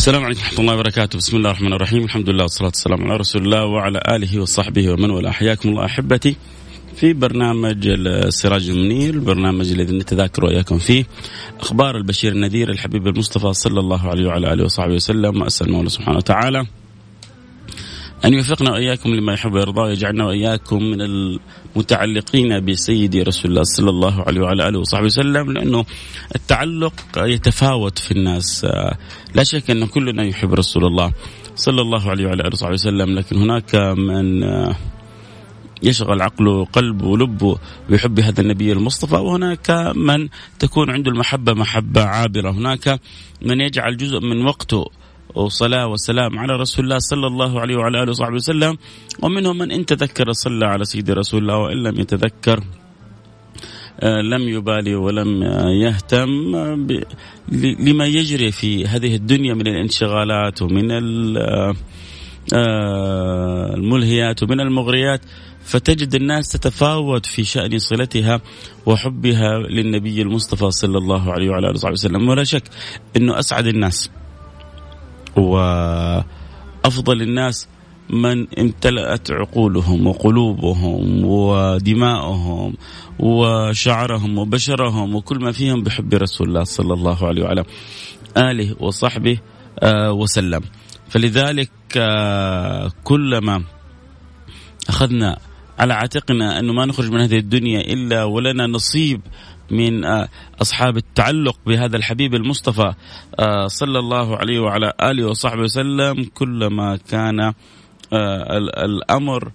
السلام عليكم ورحمة الله وبركاته، بسم الله الرحمن الرحيم، الحمد لله والصلاة والسلام على رسول الله وعلى آله وصحبه ومن والاه، حياكم الله أحبتي في برنامج السراج المنير، البرنامج الذي نتذاكر وإياكم فيه أخبار البشير النذير الحبيب المصطفى صلى الله عليه وعلى آله وصحبه وسلم، وأسأل المولى سبحانه وتعالى أن يوفقنا وإياكم لما يحب ويرضى ويجعلنا وإياكم من المتعلقين بسيدي رسول الله صلى الله عليه وعلى آله وصحبه وسلم لأنه التعلق يتفاوت في الناس. لا شك أن كلنا يحب رسول الله صلى الله عليه وعلى آله وصحبه وسلم لكن هناك من يشغل عقله وقلبه ولبه بحب هذا النبي المصطفى وهناك من تكون عنده المحبة محبة عابرة هناك من يجعل جزء من وقته وصلاة وسلام على رسول الله صلى الله عليه وعلى آله وصحبه وسلم. ومنهم من إن تذكر صلى على سيدي رسول الله وإن لم يتذكر لم يبالي ولم يهتم لما يجري في هذه الدنيا من الانشغالات ومن الملهيات ومن المغريات فتجد الناس تتفاوت في شأن صلتها وحبها للنبي المصطفى صلى الله عليه وعلى آله وصحبه وسلم. ولا شك أنه أسعد الناس. وأفضل الناس من امتلأت عقولهم وقلوبهم ودماؤهم وشعرهم وبشرهم وكل ما فيهم بحب رسول الله صلى الله عليه وعلى آله وصحبه وسلم. فلذلك كلما أخذنا على عاتقنا أنه ما نخرج من هذه الدنيا إلا ولنا نصيب من أصحاب التعلق بهذا الحبيب المصطفى صلى الله عليه وعلى آله وصحبه وسلم كلما كان الأمر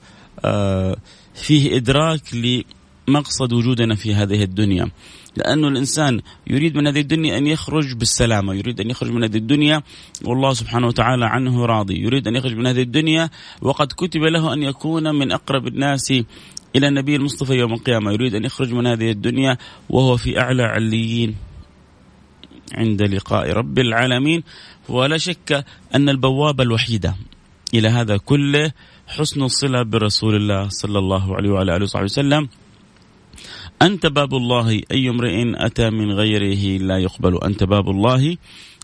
فيه إدراك لمقصد وجودنا في هذه الدنيا. لأنه الإنسان يريد من هذه الدنيا أن يخرج بالسلامة يريد أن يخرج من هذه الدنيا والله سبحانه وتعالى عنه راضي يريد أن يخرج من هذه الدنيا وقد كتب له أن يكون من أقرب الناس إلى النبي المصطفى يوم القيامة. يريد أن يخرج من هذه الدنيا وهو في أعلى عليين عند لقاء رب العالمين. ولا شك أن البوابة الوحيدة إلى هذا كله حسن الصلة برسول الله صلى الله عليه وعلى آله وصحبه وسلم. أنت باب الله أي امرئ أتى من غيره لا يقبل. أنت باب الله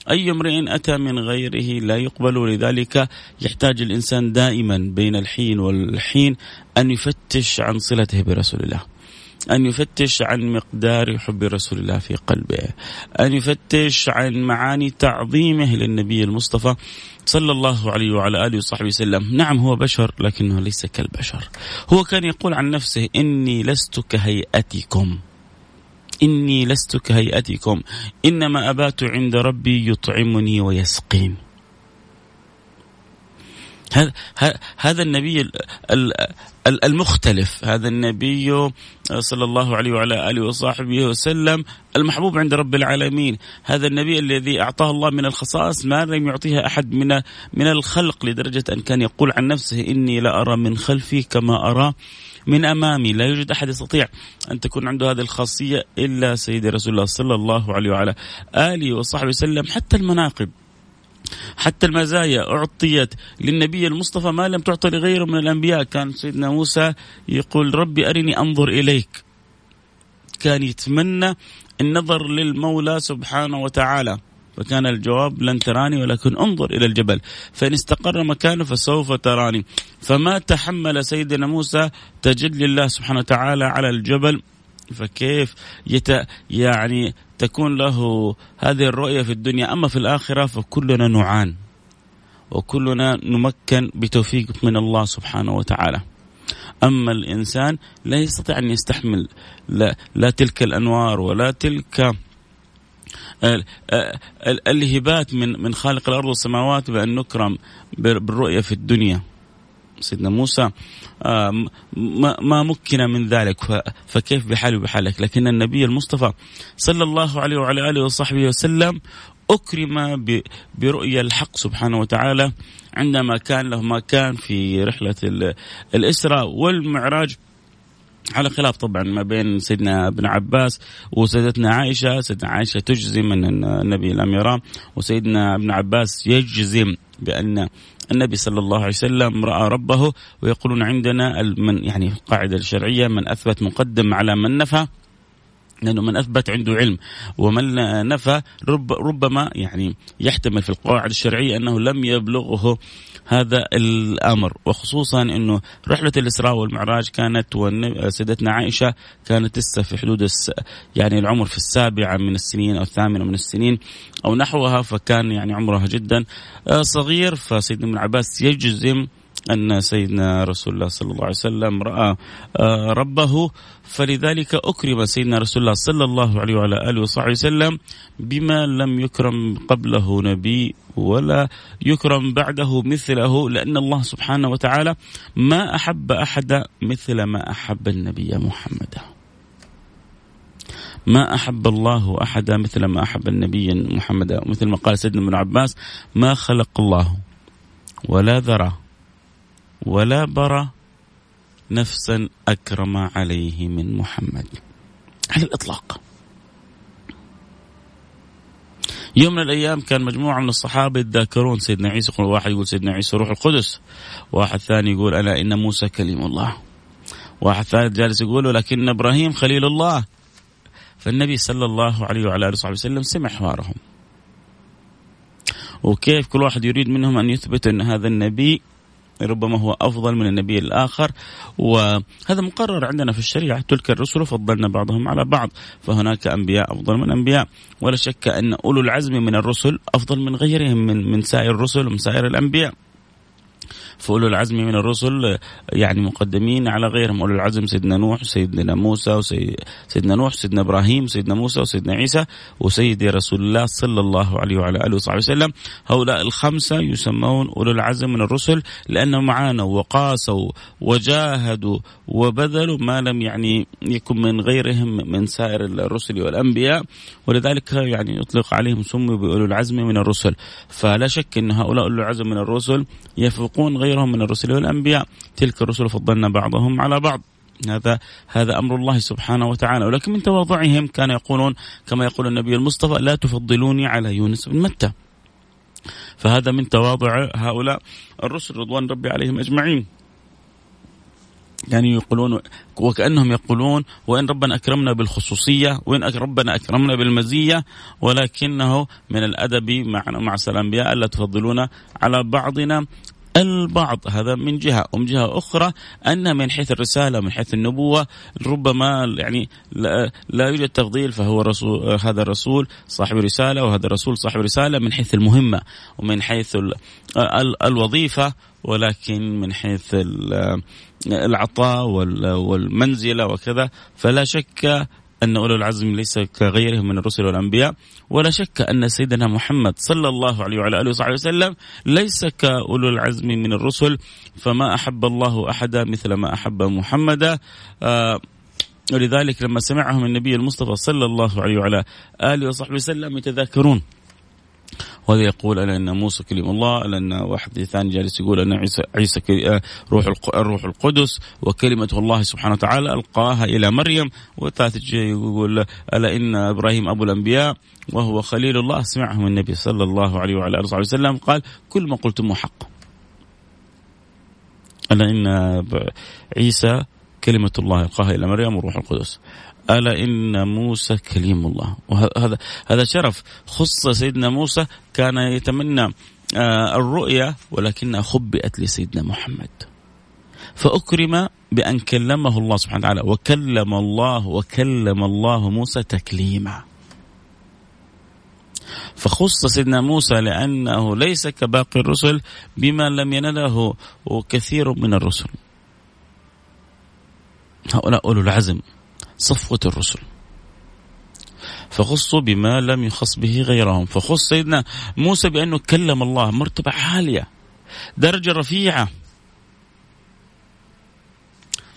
أي امرئ أتى من غيره لا يقبل لذلك يحتاج الإنسان دائما بين الحين والحين أن يفتش عن صلته برسول الله أن يفتش عن مقدار حب رسول الله في قلبه أن يفتش عن معاني تعظيمه للنبي المصطفى صلى الله عليه وعلى آله وصحبه وسلم. نعم هو بشر لكنه ليس كالبشر. هو كان يقول عن نفسه إني لست كهيئتكم. إني لست كهيئتكم. إنما أبات عند ربي يطعمني ويسقين هذا النبي المختلف هذا النبي صلى الله عليه وعلى آله وصحبه وسلم المحبوب عند رب العالمين. هذا النبي الذي أعطاه الله من الخصائص ما لم يعطيها أحد من من الخلق لدرجة أن كان يقول عن نفسه إني لارى من خلفي كما أرى من أمامي. لا يوجد أحد يستطيع أن تكون عنده هذه الخاصية إلا سيدي رسول الله صلى الله عليه وعلى آله وصحبه وسلم حتى المناقب. حتى المزايا أعطيت للنبي المصطفى ما لم تعطى لغيره من الأنبياء. كان سيدنا موسى يقول ربي أرني أنظر إليك. كان يتمنى النظر للمولى سبحانه وتعالى. فكان الجواب لن تراني ولكن انظر إلى الجبل. فإن استقر مكانه فسوف تراني. فما تحمل سيدنا موسى تجلي الله سبحانه وتعالى على الجبل. فكيف يت يعني تكون له هذه الرؤية في الدنيا. أما في الآخرة فكلنا نعان وكلنا نمكن بتوفيق من الله سبحانه وتعالى. أما الإنسان لا يستطيع أن يستحمل لا, لا تلك الأنوار ولا تلك الهبات من من خالق الأرض والسماوات بأن نكرم بالرؤية في الدنيا. سيدنا موسى ما مكن من ذلك فكيف بحالي وبحالك؟ لكن النبي المصطفى صلى الله عليه وعلى آله وصحبه وسلم أكرم برؤيا الحق سبحانه وتعالى عندما كان له ما كان في رحلة الإسراء والمعراج على خلاف طبعا ما بين سيدنا ابن عباس وسيدتنا عائشة، سيدنا عائشة تجزم أن النبي لم يرى وسيدنا ابن عباس يجزم بأن النبي صلى الله عليه وسلم رأى ربه ويقولون عندنا من يعني القاعده الشرعيه من أثبت مقدم على من نفى. لأنه من أثبت عنده علم. ومن نفى رب ربما يعني يحتمل في القواعد الشرعية أنه لم يبلغه هذا الأمر. وخصوصا أنه رحلة الإسراء والمعراج كانت سيدتنا عائشة كانت لسه في حدود الس يعني العمر في السابعة من السنين أو الثامنة من السنين أو نحوها فكان يعني عمرها جدا آه، صغير. فسيدنا ابن عباس يجزم أن سيدنا رسول الله صلى الله عليه وسلم رأى آه، ربه. فلذلك أكرم سيدنا رسول الله صلى الله عليه وعلى آله وصحبه وسلم بما لم يكرم قبله نبي ولا يكرم بعده مثله لأن الله سبحانه وتعالى ما أحب أحد مثل ما أحب النبي محمد. ما أحب الله أحدا مثل ما أحب النبي محمد مثل ما قال سيدنا ابن عباس ما خلق الله ولا ذرى. ولا برى نفسا أكرم عليه من محمد. على الإطلاق. يوم من الأيام كان مجموعة من الصحابة يتذاكرون سيدنا عيسى يقول واحد يقول سيدنا عيسى روح القدس. واحد ثاني يقول ألا إن موسى كليم الله. واحد ثالث جالس يقول ولكن إبراهيم خليل الله. فالنبي صلى الله عليه وعلى آله وصحبه وسلم سمع حوارهم. وكيف كل واحد يريد منهم أن يثبت أن هذا النبي ربما هو أفضل من النبي الآخر. وهذا مقرر عندنا في الشريعة. تلك الرسل فضلنا بعضهم على بعض فهناك أنبياء أفضل من أنبياء. ولا شك أن أولو العزم من الرسل أفضل من غيرهم من من سائر الرسل ومن سائر الأنبياء. فأولو العزم من الرسل يعني مقدمين على غيرهم. أولو العزم سيدنا نوح سيدنا موسى وسيدنا نوح سيدنا إبراهيم سيدنا موسى وسيدنا عيسى وسيدي رسول الله صلى الله عليه وعلى آله وصحبه وسلم. هؤلاء الخمسة يسمون أولو العزم من الرسل لأنهم معانوا وقاسوا وجاهدوا وبذلوا ما لم يعني يكن من غيرهم من سائر الرسل والأنبياء. ولذلك يعني يطلق عليهم سموا بأولو العزم من الرسل. فلا شك أن هؤلاء أولو العزم من الرسل يفوقون غير غيرهم من الرسل والأنبياء. تلك الرسل فضلنا بعضهم على بعض. هذا هذا أمر الله سبحانه وتعالى. ولكن من تواضعهم كان يقولون كما يقول النبي المصطفى لا تفضلوني على يونس بن متى. فهذا من تواضع هؤلاء الرسل. رضوان ربي عليهم أجمعين. يعني يقولون وكأنهم يقولون وإن ربنا أكرمنا بالخصوصية وإن ربنا أكرمنا بالمزية ولكنه من الأدب مع مع الأنبياء ألا تفضلون على بعضنا. البعض هذا من جهة. ومن جهة أخرى أن من حيث الرسالة ومن حيث النبوة ربما يعني لا, لا يوجد تفضيل فهو رسول هذا الرسول صاحب رسالة وهذا الرسول صاحب رسالة من حيث المهمة ومن حيث الوظيفة ولكن من حيث العطاء والمنزلة وكذا فلا شك أن أولو العزم ليس كغيرهم من الرسل والأنبياء ولا شك أن سيدنا محمد صلى الله عليه وعلى آله وصحبه وسلم ليس كأولو العزم من الرسل فما أحب الله أحدا مثل ما أحب محمدا. آه ولذلك لما سمعهم النبي المصطفى صلى الله عليه وعلى آله وصحبه وسلم يتذاكرون. وهذا يقول ألا إن موسى كلم الله ألا إن واحد ثاني جالس يقول أن عيسى عيسى آه، روح الروح القدس وكلمة الله سبحانه وتعالى ألقاها إلى مريم والثالث يقول ألا إن إبراهيم أبو الأنبياء وهو خليل الله اسمعه من النبي صلى الله عليه وعلى آله وصحبه وسلم قال كل ما قلتموه حق. ألا إن عيسى كلمة الله ألقاها إلى مريم وروح القدس. ألا إن موسى كليم الله. وهذا هذا شرف. خص سيدنا موسى كان يتمنى آه، الرؤيا ولكنها خبئت لسيدنا محمد. فأكرم بأن كلمه الله سبحانه وتعالى وكلم الله وكلم الله موسى تكليما. فخص سيدنا موسى لأنه ليس كباقي الرسل بما لم ينله كثير من الرسل. هؤلاء أولو العزم. صفوة الرسل. فخصوا بما لم يخص به غيرهم. فخص سيدنا موسى بأنه كلم الله مرتبة عالية درجة رفيعة.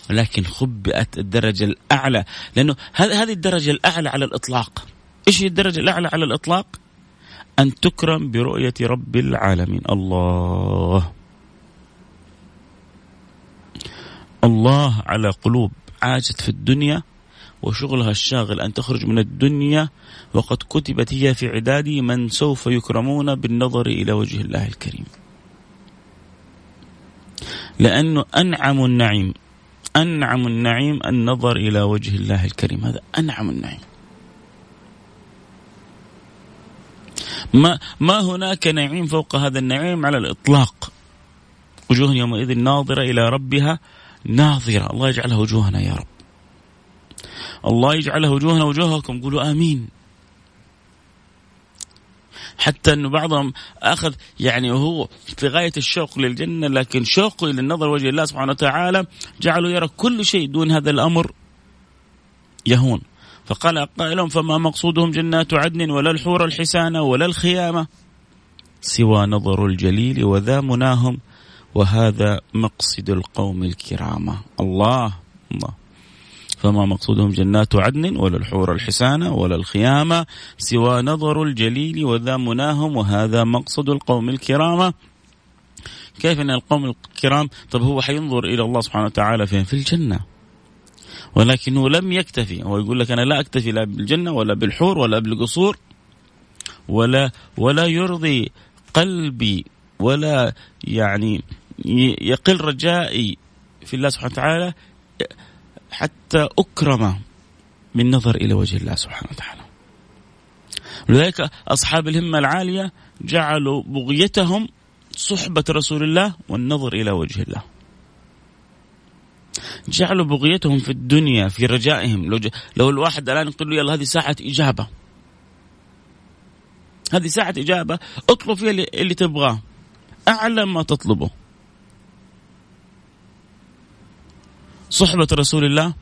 ولكن خبئت الدرجة الأعلى لأنه هذه الدرجة الأعلى على الإطلاق. إيش هي الدرجة الأعلى على الإطلاق؟ أن تكرم برؤية رب العالمين. الله. الله على قلوب عاشت في الدنيا وشغلها الشاغل أن تخرج من الدنيا وقد كتبت هي في عداد من سوف يكرمون بالنظر إلى وجه الله الكريم. لأنه أنعم النعيم أنعم النعيم النظر إلى وجه الله الكريم. هذا أنعم النعيم. ما ما هناك نعيم فوق هذا النعيم على الإطلاق. وجوه يومئذ ناظرة إلى ربها ناظرة. الله يجعلها وجوهنا يا رب. الله يجعلها وجوهنا وجوهكم قولوا آمين. حتى إنه بعضهم أخذ يعني هو في غاية الشوق للجنة لكن شوقه إلى النظر وجه الله سبحانه وتعالى جعله يرى كل شيء دون هذا الأمر يهون. فقال قائلهم فما مقصودهم جنات عدن ولا الحور الحسانة ولا الخيامة سوى نظر الجليل وذا مناهم وهذا مقصد القوم الكرامه الله الله. فما مقصودهم جنات عدن ولا الحور الحسانة ولا الخيامة سوى نظر الجليل وذا مناهم وهذا مقصد القوم الكرامة كيف أن القوم الكرام؟ طب هو حينظر إلى الله سبحانه وتعالى فين؟ في الجنة. ولكنه لم يكتفي هو يقول لك أنا لا أكتفي لا بالجنة ولا بالحور ولا بالقصور ولا ولا يرضي قلبي ولا يعني يقل رجائي في الله سبحانه وتعالى. حتى أكرم بالنظر إلى وجه الله سبحانه وتعالى. لذلك أصحاب الهمة العالية جعلوا بغيتهم صحبة رسول الله والنظر إلى وجه الله. جعلوا بغيتهم في الدنيا في رجائهم. لو, ج... لو الواحد الآن يقول له يلا هذه ساعة إجابة. هذه ساعة إجابة اطلب فيها اللي تبغاه. أعلى ما تطلبه. صحبة رسول الله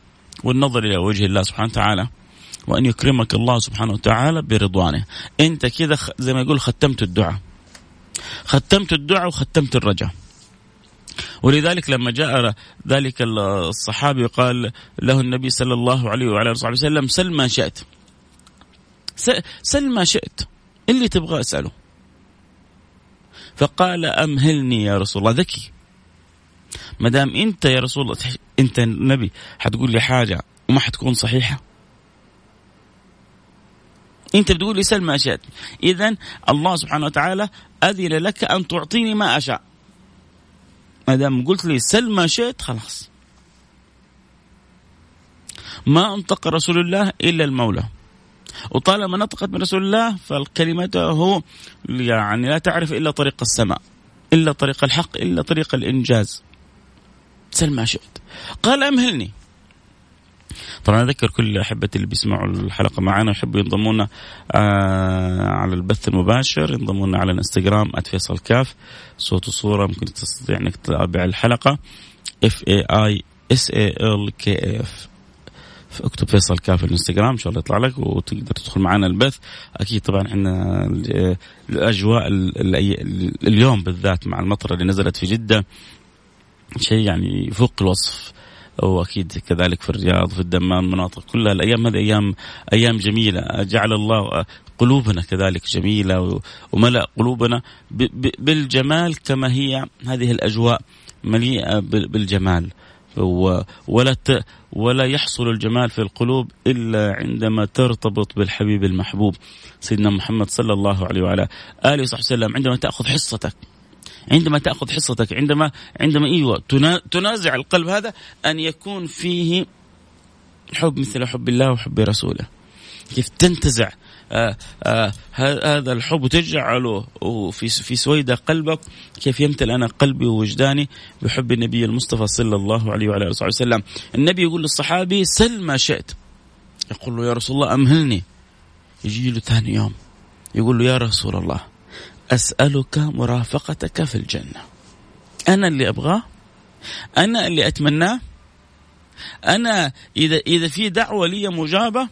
والنظر إلى وجه الله سبحانه وتعالى وأن يكرمك الله سبحانه وتعالى برضوانه. أنت كذا زي ما يقول ختمت الدعاء. ختمت الدعاء وختمت الرجاء. ولذلك لما جاء ذلك الصحابي قال له النبي صلى الله عليه وعلى آله وسلم سل ما شئت. سل ما شئت. اللي تبغى اسأله. فقال أمهلني يا رسول الله. ذكي. ما دام أنت يا رسول الله أنت النبي حتقول لي حاجة وما حتكون صحيحة؟ أنت بتقول لي سل ما شئت. اذا الله سبحانه وتعالى أذن لك أن تعطيني ما أشاء. ما دام قلت لي سل ما شئت خلاص. ما أنطق رسول الله إلا المولى. وطالما نطقت من رسول الله فالكلمة يعني لا تعرف إلا طريق السماء إلا طريق الحق إلا طريق الإنجاز. سل ما شئت. قال أمهلني. طبعا أذكر كل احبتي اللي بيسمعوا الحلقة معنا يحبوا ينضمون آه على البث المباشر. ينضمون على الإنستغرام @فيصل كاف. صوت وصورة ممكن تستطيع إنك تتابع الحلقة. F A I S A L K F اكتب فيصل كاف في الإنستغرام إن شاء الله يطلع لك وتقدر تدخل معنا البث. أكيد طبعا إحنا الأجواء اليوم بالذات مع المطره اللي نزلت في جدة شيء يعني يفوق الوصف. واكيد كذلك في الرياض في الدمام مناطق كلها. الأيام هذه أيام أيام جميلة. جعل الله قلوبنا كذلك جميلة وملأ قلوبنا بالجمال كما هي هذه الأجواء مليئة بالجمال. ولا ولا يحصل الجمال في القلوب إلا عندما ترتبط بالحبيب المحبوب سيدنا محمد صلى الله عليه وعلى آله وصحبه وسلم. عندما تأخذ حصتك عندما تأخذ حصتك عندما عندما أيوه تنازع القلب هذا أن يكون فيه حب مثل حب الله وحب رسوله. كيف تنتزع آه آه هذا الحب وتجعله في في سويدة قلبك. كيف يمتلئ أنا قلبي ووجداني بحب النبي المصطفى صلى الله عليه وعلى آله وسلم. النبي يقول للصحابي سل ما شئت. يقول له يا رسول الله أمهلني. يجي له ثاني يوم يقول له يا رسول الله. أسألك مرافقتك في الجنة. أنا اللي أبغاه؟ أنا اللي أتمناه؟ أنا إذا إذا في دعوة لي مجابة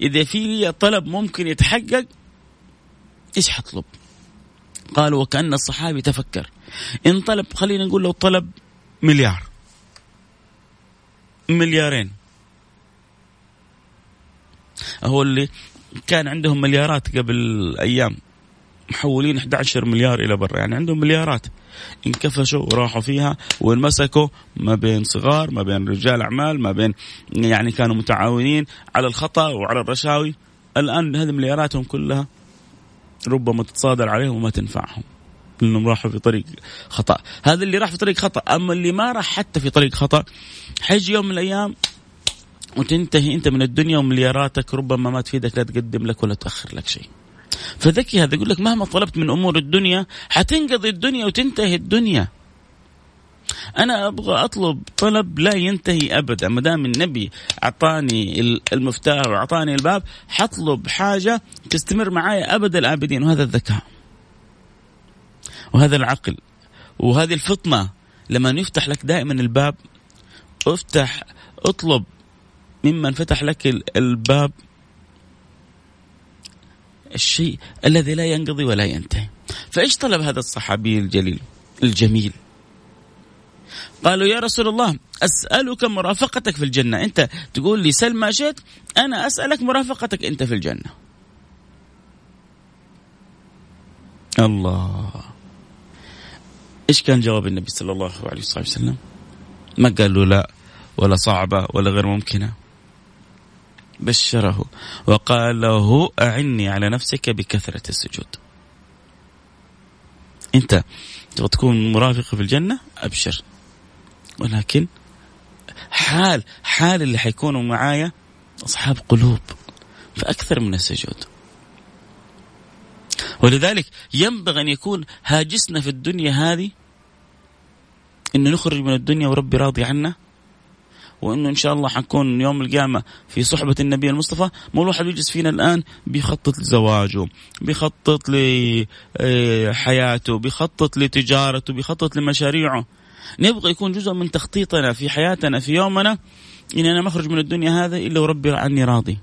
إذا في لي طلب ممكن يتحقق إيش حطلب؟ قال وكأن الصحابي تفكر. إن طلب خلينا نقول لو طلب مليار. مليارين. هو اللي كان عندهم مليارات قبل أيام. محولين 11 مليار إلى برا. يعني عندهم مليارات. انكفشوا وراحوا فيها وانمسكوا ما بين صغار ما بين رجال أعمال ما بين يعني كانوا متعاونين على الخطأ وعلى الرشاوي. الآن هذه ملياراتهم كلها ربما تتصادر عليهم وما تنفعهم لأنهم راحوا في طريق خطأ. هذا اللي راح في طريق خطأ. أما اللي ما راح حتى في طريق خطأ حيجي يوم من الأيام وتنتهي أنت من الدنيا وملياراتك ربما ما تفيدك لا تقدم لك ولا تأخر لك شيء. فذكي هذا يقول لك مهما طلبت من أمور الدنيا حتنقضي الدنيا وتنتهي الدنيا. أنا أبغى أطلب طلب لا ينتهي أبدا ما دام النبي أعطاني المفتاح وأعطاني الباب حطلب حاجة تستمر معي أبد الآبدين وهذا الذكاء. وهذا العقل. وهذه الفطنة لما يفتح لك دائما الباب افتح اطلب ممن فتح لك الباب. الشيء الذي لا ينقضي ولا ينتهي. فإيش طلب هذا الصحابي الجليل؟ الجميل. قالوا يا رسول الله أسألك مرافقتك في الجنة. أنت تقول لي سل ما شئت أنا أسألك مرافقتك أنت في الجنة. الله. إيش كان جواب النبي صلى الله عليه وسلم؟ ما قال له لا ولا صعبة ولا غير ممكنة. بشره وقال له أعني على نفسك بكثرة السجود. أنت تبغى تكون مرافق في الجنة؟ أبشر. ولكن حال حال اللي حيكونوا معايا أصحاب قلوب فأكثر من السجود. ولذلك ينبغي أن يكون هاجسنا في الدنيا هذه أن نخرج من الدنيا وربي راضي عنا وإنه إن شاء الله حنكون يوم القيامة في صحبة النبي المصطفى. مو الواحد يجلس فينا الآن بيخطط لزواجه بيخطط لحياته بيخطط لتجارته بيخطط لمشاريعه. نبغى يكون جزء من تخطيطنا في حياتنا في يومنا اني أنا ما اخرج من الدنيا هذا إلا وربي عني راضي.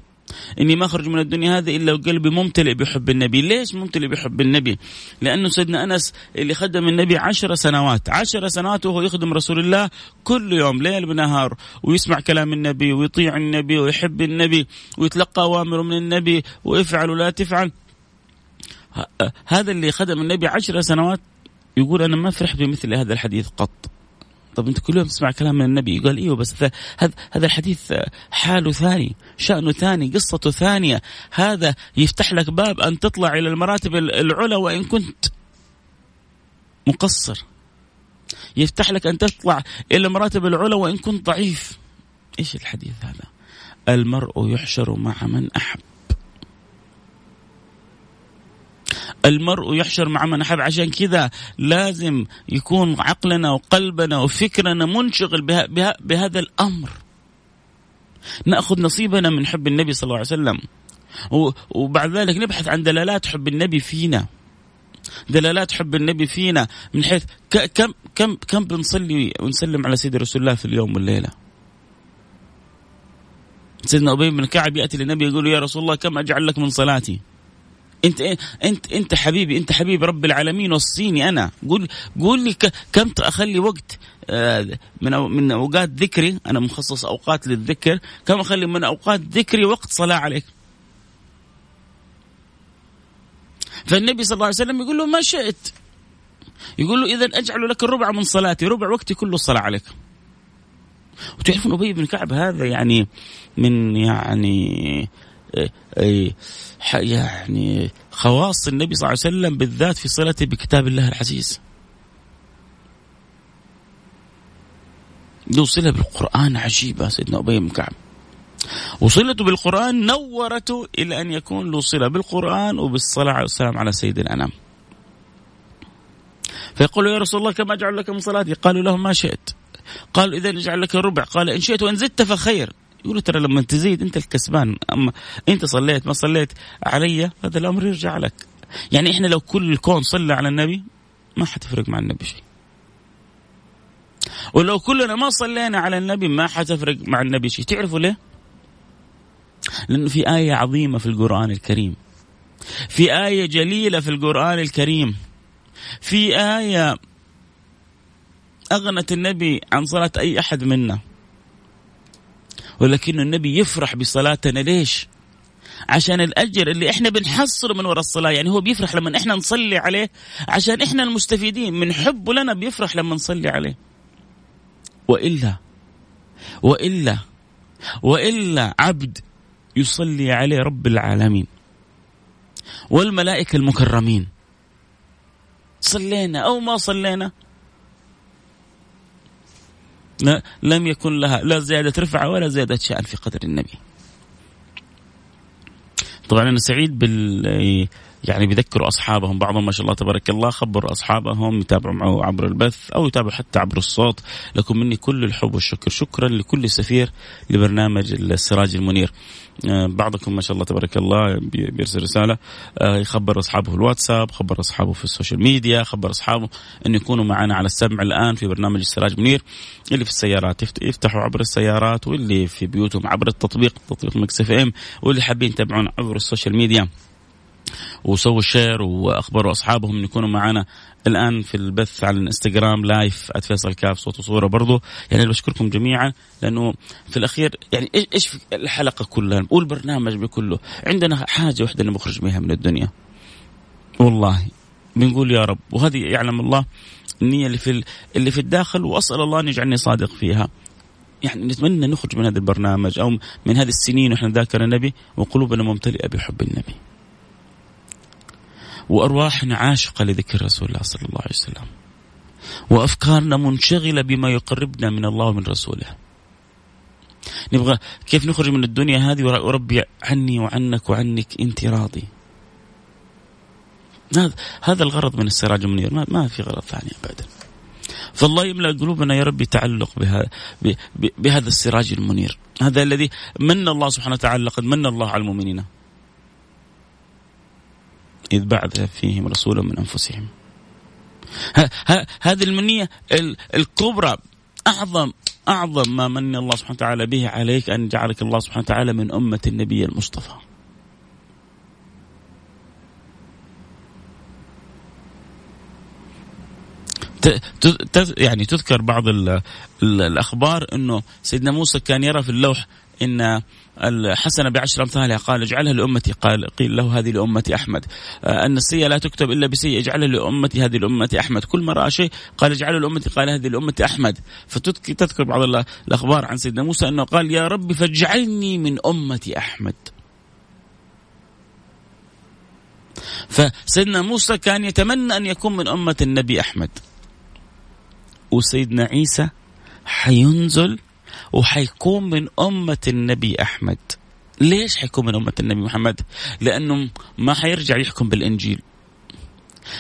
إني ما اخرج من الدنيا هذه إلا وقلبي ممتلئ بحب النبي، ليش ممتلئ بحب النبي؟ لأنه سيدنا أنس اللي خدم النبي عشر سنوات، عشر سنوات وهو يخدم رسول الله كل يوم ليل بنهار ويسمع كلام النبي ويطيع النبي ويحب النبي ويتلقى اوامره من النبي ويفعل ولا تفعل. هذا اللي خدم النبي عشر سنوات يقول أنا ما فرحت بمثل هذا الحديث قط. طب انت كل يوم تسمع كلام من النبي؟ قال إيوه بس هذا هذا الحديث حاله ثاني شأنه ثاني قصته ثانية. هذا يفتح لك باب أن تطلع إلى المراتب العلى وإن كنت مقصر. يفتح لك أن تطلع إلى المراتب العلى وإن كنت ضعيف. إيش الحديث هذا؟ المرء يحشر مع من أحب. المرء يحشر مع من أحب. عشان كذا لازم يكون عقلنا وقلبنا وفكرنا منشغل بها بها بهذا الأمر. نأخذ نصيبنا من حب النبي صلى الله عليه وسلم. وبعد ذلك نبحث عن دلالات حب النبي فينا. دلالات حب النبي فينا من حيث كم كم كم بنصلي ونسلم على سيدنا رسول الله في اليوم والليلة. سيدنا أبي بن كعب يأتي للنبي يقول يا رسول الله كم أجعل لك من صلاتي؟ انت انت انت حبيبي انت حبيب رب العالمين وصيني أنا. قول قول لي كم اخلي وقت آه، من من اوقات ذكري أنا مخصص اوقات للذكر كم اخلي من اوقات ذكري وقت صلاة عليك؟ فالنبي صلى الله عليه وسلم يقول له ما شئت. يقول له اذا أجعل لك الربع من صلاتي ربع وقتي كله الصلاه عليك. وتعرفون أبي بن كعب هذا يعني من يعني يعني خواص النبي صلى الله عليه وسلم بالذات في صلته بكتاب الله العزيز. له صله بالقرآن عجيبة سيدنا أبي بن كعب وصلته بالقرآن نورته إلى أن يكون له صلة بالقرآن وبالصلاة والسلام على سيد الأنام. فيقول يا رسول الله كما أجعل لك من صلاتي؟ قالوا له ما شئت. قال إذا اجعل لك الربع قال إن شئت وإن زدت فخير. يقولوا ترى لما تزيد أنت الكسبان أما أنت صليت ما صليت علي هذا الأمر يرجع لك. يعني إحنا لو كل الكون صلى على النبي ما حتفرق مع النبي شيء. ولو كلنا ما صلينا على النبي ما حتفرق مع النبي شيء. تعرفوا ليه؟ لأنه في آية عظيمة في القرآن الكريم. في آية جليلة في القرآن الكريم. في آية أغنت النبي عن صلاة أي أحد منا. ولكن النبي يفرح بصلاتنا. ليش؟ عشان الأجر اللي إحنا بنحصره من وراء الصلاة. يعني هو بيفرح لما إحنا نصلي عليه عشان إحنا المستفيدين. من حبه لنا بيفرح لما نصلي عليه. وإلا وإلا وإلا عبد يصلي عليه رب العالمين. والملائكة المكرمين. صلينا أو ما صلينا لم يكن لها لا زيادة رفعة ولا زيادة شأن في قدر النبي. طبعا أنا سعيد بال يعني بيذكروا أصحابهم. بعضهم ما شاء الله تبارك الله خبروا أصحابهم يتابعوا معه عبر البث أو يتابعوا حتى عبر الصوت. لكم مني كل الحب والشكر. شكرا لكل سفير لبرنامج السراج المنير. آه، بعضكم ما شاء الله تبارك الله بيرسل رسالة آه، يخبر أصحابه في الواتساب خبر أصحابه في السوشيال ميديا خبر أصحابه إن يكونوا معنا على السمع الآن في برنامج السراج منير اللي في السيارات يفتحوا عبر السيارات واللي في بيوتهم عبر التطبيق تطبيق Mix FM واللي حابين يتابعون عبر السوشيال ميديا. وسووا share وأخبروا أصحابهم يكونوا معنا الآن في البث على الإنستغرام live @فيصل كاف صوت وصورة برضو. يعني بشكركم جميعا لأنه في الأخير يعني إيش الحلقة كلها؟ والبرنامج بكله. عندنا حاجة واحدة نخرج بها من الدنيا. والله بنقول يا رب. وهذه يعلم الله النية اللي في اللي في الداخل وأسأل الله أن يجعلني صادق فيها. يعني نتمنى نخرج من هذا البرنامج أو من هذه السنين وإحنا ذاكر النبي وقلوبنا ممتلئة بحب النبي. وارواحنا عاشقة لذكر رسول الله صلى الله عليه وسلم. وأفكارنا منشغلة بما يقربنا من الله ومن رسوله. نبغى كيف نخرج من الدنيا هذه وربي عني وعنك وعنك أنت راضي. هذا الغرض من السراج المنير ما, في غرض ثاني ابدا. فالله يملأ قلوبنا يا رب تعلق بها بهذا السراج المنير هذا الذي من الله سبحانه وتعالى لقد من الله على المؤمنين إذ بعث فيهم رسولا من أنفسهم. هذه المنية الكبرى. أعظم أعظم ما من الله سبحانه وتعالى به عليك أن جعلك الله سبحانه وتعالى من أمة النبي المصطفى. يعني تذكر بعض الأخبار إنه سيدنا موسى كان يرى في اللوح إن الحسنة بعشر أمثالها قال اجعلها لأمتي قال قيل له هذه لأمتي أحمد. آه، أن السيئة لا تكتب إلا بسيئة اجعلها لأمتي هذه لأمتي أحمد. كل ما رأى شيء قال اجعله لأمتي قال هذه لأمتي أحمد. فتذكر بعض الأخبار عن سيدنا موسى أنه قال يا ربي فاجعلني من أمتي أحمد. فسيدنا موسى كان يتمنى أن يكون من أمة النبي أحمد. وسيدنا عيسى حينزل وحيكون من أمة النبي أحمد. ليش حيكون من أمة النبي محمد؟ لأنه ما حيرجع يحكم بالإنجيل.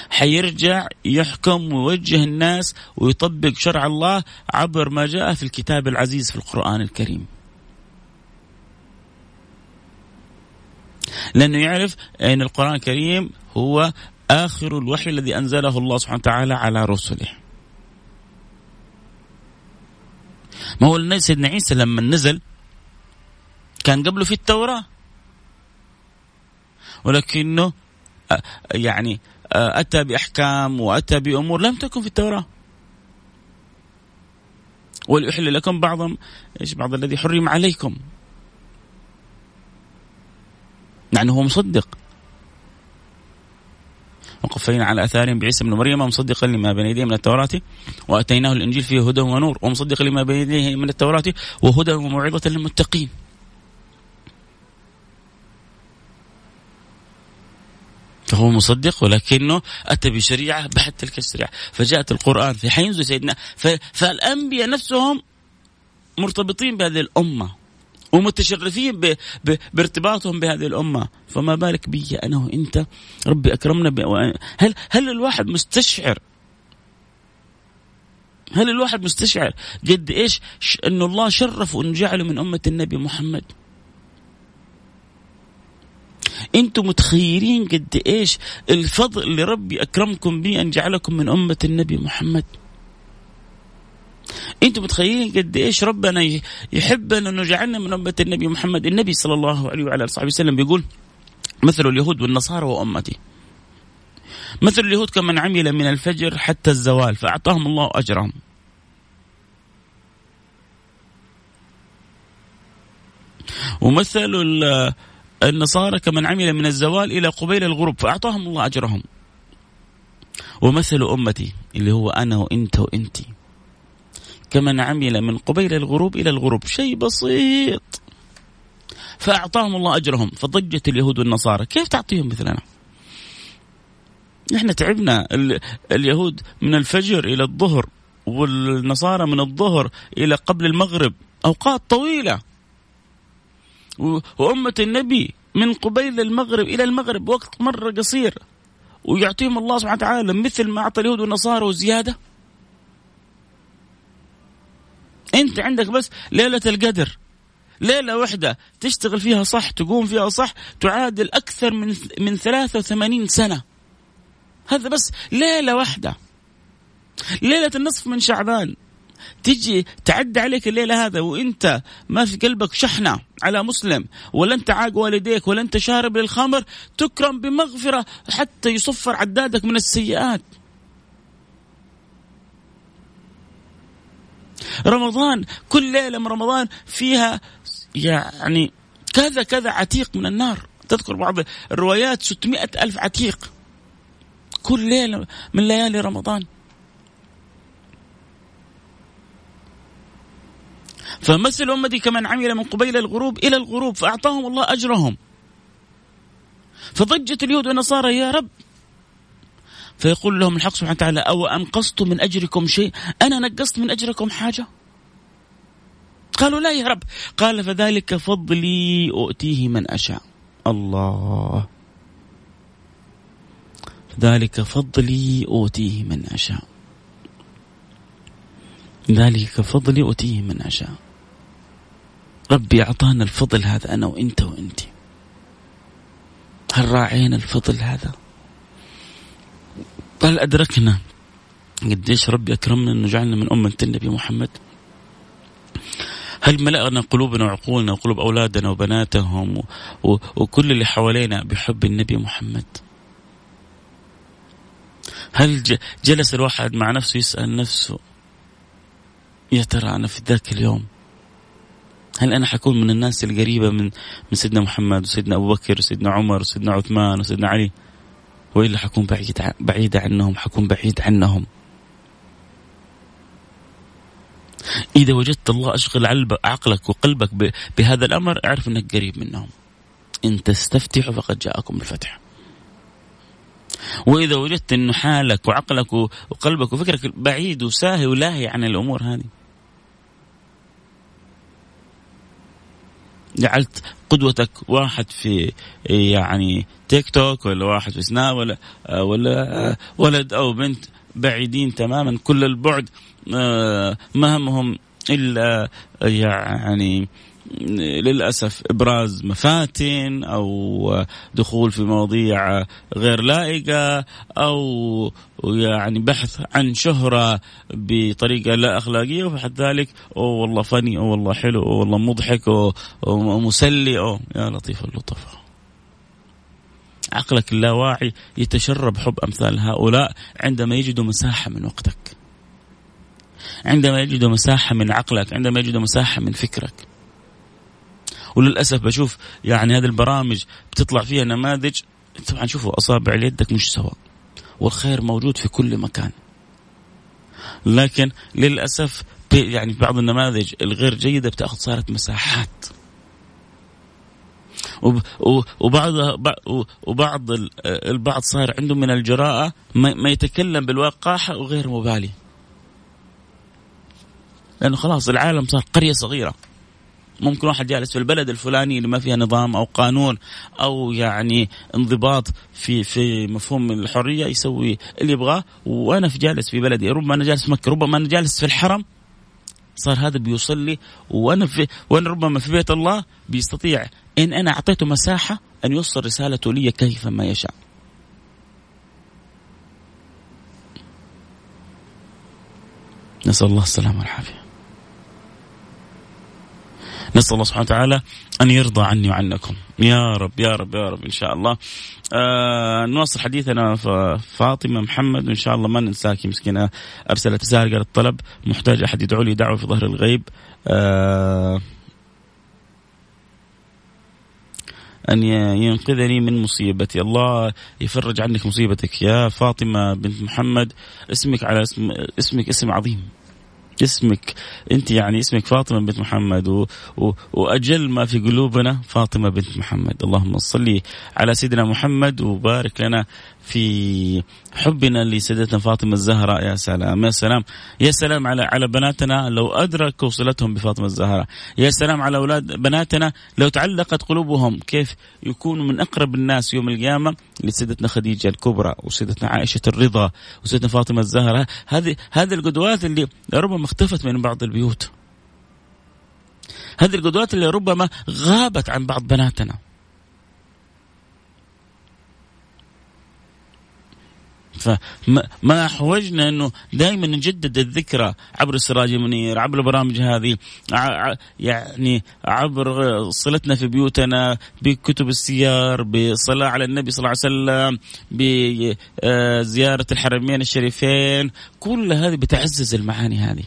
حيرجع يحكم ويوجه الناس ويطبق شرع الله عبر ما جاء في الكتاب العزيز في القرآن الكريم. لأنه يعرف أن القرآن الكريم هو آخر الوحي الذي أنزله الله سبحانه وتعالى على رسله. ما هو سيدنا عيسى لما نزل كان قبله في التوراة. ولكنه يعني أتى بأحكام وأتى بأمور لم تكن في التوراة. وليحل لكم بعض إيش بعض الذي حرم عليكم؟ يعني هو مصدق. وقفينا على أثارهم بعيسى بن مريم مصدقا لما بين يديه من التوراة وأتيناه الإنجيل فيه هدى ونور ومصدقا لما بين يديه من التوراة وهدى وموعظة للمتقين. فهو مصدق ولكنه أتى بشريعة بعد تلك الشريعة فجاءت القرآن في حينزل سيدنا فالأنبياء نفسهم مرتبطين بهذه الأمة ومتشرفين ب... ب... بارتباطهم بهذه الأمة. فما بالك بي أنا وإنت ربي أكرمنا ب... هل هل الواحد مستشعر؟ هل الواحد مستشعر قد إيش انه الله شرفه انه جعله من أمة النبي محمد؟ أنتم متخيلين قد إيش الفضل اللي ربي أكرمكم به أن جعلكم من أمة النبي محمد؟ أنتم متخيلين قد إيش ربنا يحبنا انه جعلنا من أمة النبي محمد؟ النبي صلى الله عليه وعلى آله وسلم بيقول مثل اليهود والنصارى وأمتي. مثل اليهود كمن عمل من الفجر حتى الزوال فأعطاهم الله أجرهم. ومثل النصارى كمن عمل من الزوال إلى قبيل الغروب فأعطاهم الله أجرهم. ومثل أمتي اللي هو أنا وإنت وإنتي. كمن عمل من قبيل الغروب إلى الغروب. شيء بسيط. فأعطاهم الله أجرهم. فضجت اليهود والنصارى. كيف تعطيهم مثلنا إحنا تعبنا. اليهود من الفجر إلى الظهر والنصارى من الظهر إلى قبل المغرب. أوقات طويلة. وأمة النبي من قبيل المغرب إلى المغرب. وقت مرة قصير. ويعطيهم الله سبحانه وتعالى مثل ما أعطى اليهود والنصارى وزيادة. انت عندك بس ليلة القدر. ليلة واحدة تشتغل فيها صح تقوم فيها صح تعادل أكثر من من 83 سنة. هذا بس ليلة واحدة ليلة النصف من شعبان. تجي تعدي عليك الليلة هذا وانت ما في قلبك شحنة على مسلم ولا انت عاق والديك ولا انت شارب للخمر تكرم بمغفرة حتى يصفر عدادك من السيئات. رمضان كل ليلة من رمضان فيها يعني كذا كذا عتيق من النار. تذكر بعض الروايات 600 ألف عتيق كل ليلة من ليالي رمضان. فمثل أمتي كمن عمل من قبيل الغروب إلى الغروب فأعطاهم الله أجرهم. فضجت اليهود والنصارى يا رب فيقول لهم الحق سبحانه وتعالى أو أنقصت من أجركم شيء؟ أنا نقصت من أجركم حاجة؟ قالوا لا يا رب. قال فذلك فضلي أؤتيه من أشاء. الله. ذلك فضلي أوتيه من أشاء. ذلك فضلي أوتيه من أشاء. ربي أعطانا الفضل هذا أنا وإنت وإنت هل راعينا الفضل هذا؟ هل أدركنا قديش ربي أكرمنا أنه جعلنا من أمة النبي محمد. هل ملأنا قلوبنا وعقولنا وقلوب أولادنا وبناتهم وكل اللي حوالينا بحب النبي محمد؟ هل جلس الواحد مع نفسه يسأل نفسه يا ترى أنا في ذاك اليوم هل أنا حكون من الناس القريبة من من سيدنا محمد وسيدنا أبو بكر وسيدنا عمر وسيدنا عثمان وسيدنا علي؟ وإلا حكون بعيد بعيد عنهم حكون بعيد عنهم. إذا وجدت الله أشغل عقلك وقلبك بهذا الأمر أعرف أنك قريب منهم. إن تستفتحوا فقد جاءكم الفتح وإذا وجدت انه حالك وعقلك وقلبك وفكرك بعيد وساهي ولاهي عن الأمور هذه جعلت قدوتك واحد في يعني تيك توك ولا واحد في سناب ولا ولا ولد أو بنت بعيدين تماما. كل البعد آه، ما همهم إلا يعني للأسف إبراز مفاتن أو دخول في مواضيع غير لائقة أو يعني بحث عن شهرة بطريقة لا أخلاقية وبعد ذلك أو والله فني أو والله حلو أو والله مضحك أو, أو مسلي أو يا لطيف اللطف. عقلك اللاواعي يتشرب حب أمثال هؤلاء عندما يجدوا مساحة من وقتك. عندما يجدوا مساحة من عقلك عندما يجدوا مساحة من فكرك. وللأسف بشوف يعني هذه البرامج بتطلع فيها نماذج. طبعا شوفوا أصابع يدك مش سوا والخير موجود في كل مكان. لكن للأسف يعني بعض النماذج الغير جيدة بتأخذ صارت مساحات. وبعض وبعض البعض صار عنده من الجراءة ما يتكلم بالوقاحة وغير مبالي. لأنه خلاص العالم صار قرية صغيرة. ممكن واحد جالس في البلد الفلاني اللي ما فيها نظام أو قانون أو يعني انضباط في في مفهوم الحرية يسوي اللي يبغاه وأنا في جالس في بلدي ربما أنا جالس في مكة ربما أنا جالس في الحرم صار هذا بيصلي وأنا في وأنا ربما في بيت الله بيستطيع إن أنا أعطيته مساحة أن يوصل رسالته لي كيفما يشاء. نسأل الله السلامة والعافية. نسأل الله سبحانه وتعالى أن يرضى عني وعنكم. يا رب يا رب يا رب إن شاء الله. آه نواصل حديثنا فاطمة محمد وإن شاء الله ما ننساك مسكينة. ارسلت رساله قالت طلب محتاج أحد يدعو لي دعوة في ظهر الغيب. آه أن ينقذني من مصيبتي. الله يفرج عنك مصيبتك. يا فاطمة بنت محمد اسمك على اسم اسمك اسم عظيم. اسمك انت يعني اسمك فاطمة بنت محمد و... و... وأجل ما في قلوبنا فاطمة بنت محمد. اللهم صل على سيدنا محمد وبارك لنا في حبنا لسيدتنا فاطمة الزهراء يا سلام يا سلام يا سلام على على بناتنا لو أدركوا صلتهم بفاطمة الزهراء. يا سلام على أولاد بناتنا لو تعلقت قلوبهم كيف يكونوا من أقرب الناس يوم القيامة لسيدتنا خديجة الكبرى وسيدتنا عائشة الرضا وسيدتنا فاطمة الزهراء. هذه هذه القدوات اللي ربما اختفت من بعض البيوت. هذه القدوات اللي ربما غابت عن بعض بناتنا. فما أحوجنا أنه دائما نجدد الذكرى عبر السراج المنير عبر البرامج هذه يعني عبر صلتنا في بيوتنا بكتب السيار بصلاة على النبي صلى الله عليه وسلم بزياره الحرمين الشريفين كل هذه بتعزز المعاني هذه.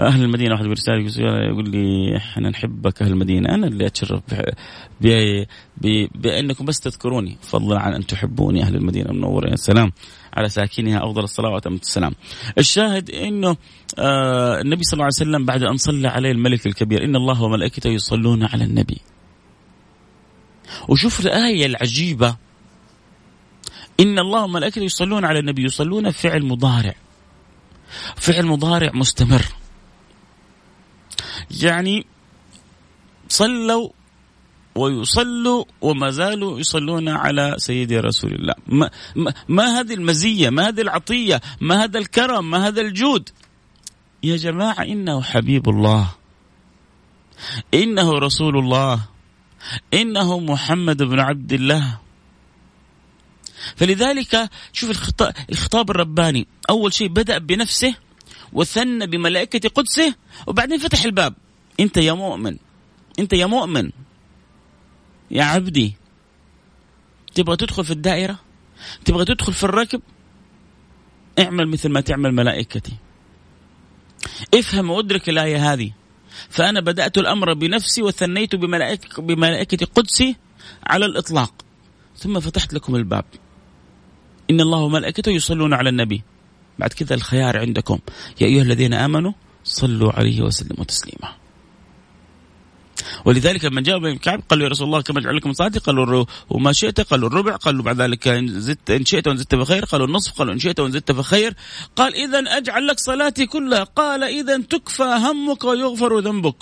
أهل المدينة واحد برساله يقول لي إحنا نحبك أهل المدينة أنا اللي أتشرف بأنكم بس تذكروني فضلا عن أن تحبوني أهل المدينة المنوره يا سلام على ساكنها أفضل الصلاه واتم السلام. الشاهد إنه آه النبي صلى الله عليه وسلم بعد أن صلى عليه الملك الكبير إن الله وملائكته يصلون على النبي. وشوف الآية العجيبة إن الله وملائكته يصلون على النبي يصلون فعل مضارع. فعل مضارع مستمر. يعني صلوا ويصلوا وما زالوا يصلون على سيدي رسول الله. ما, ما, ما هذه المزية ما هذه العطية ما هذا الكرم ما هذا الجود. يا جماعة إنه حبيب الله. إنه رسول الله. إنه محمد بن عبد الله. فلذلك شوف الخطاب, الرباني أول شيء بدأ بنفسه وثنى بملائكة قدسه وبعدين فتح الباب. أنت يا مؤمن أنت يا مؤمن. يا عبدي تبغى تدخل في الدائرة؟ تبغى تدخل في الركب؟ اعمل مثل ما تعمل ملائكتي. افهم وادرك الآية هذه. فأنا بدأت الأمر بنفسي وثنيت بملائكة, بملائكة قدسي على الإطلاق. ثم فتحت لكم الباب. إن الله وملائكته يصلون على النبي. بعد كذا الخيار عندكم. يا أيها الذين آمنوا صلوا عليه وسلموا تسليما. ولذلك لما جاء ابن كعب قال له يا رسول الله كما اجعل لكم صلاتي قالوا وما شئت قالوا الربع قالوا بعد ذلك إن زدت إن شئت وإن زدت فخير قالوا النصف قالوا إن شئت وإن زدت فخير قال اذا أجعل لك صلاتي كلها. قال اذا تكفى همك ويغفر ذنبك.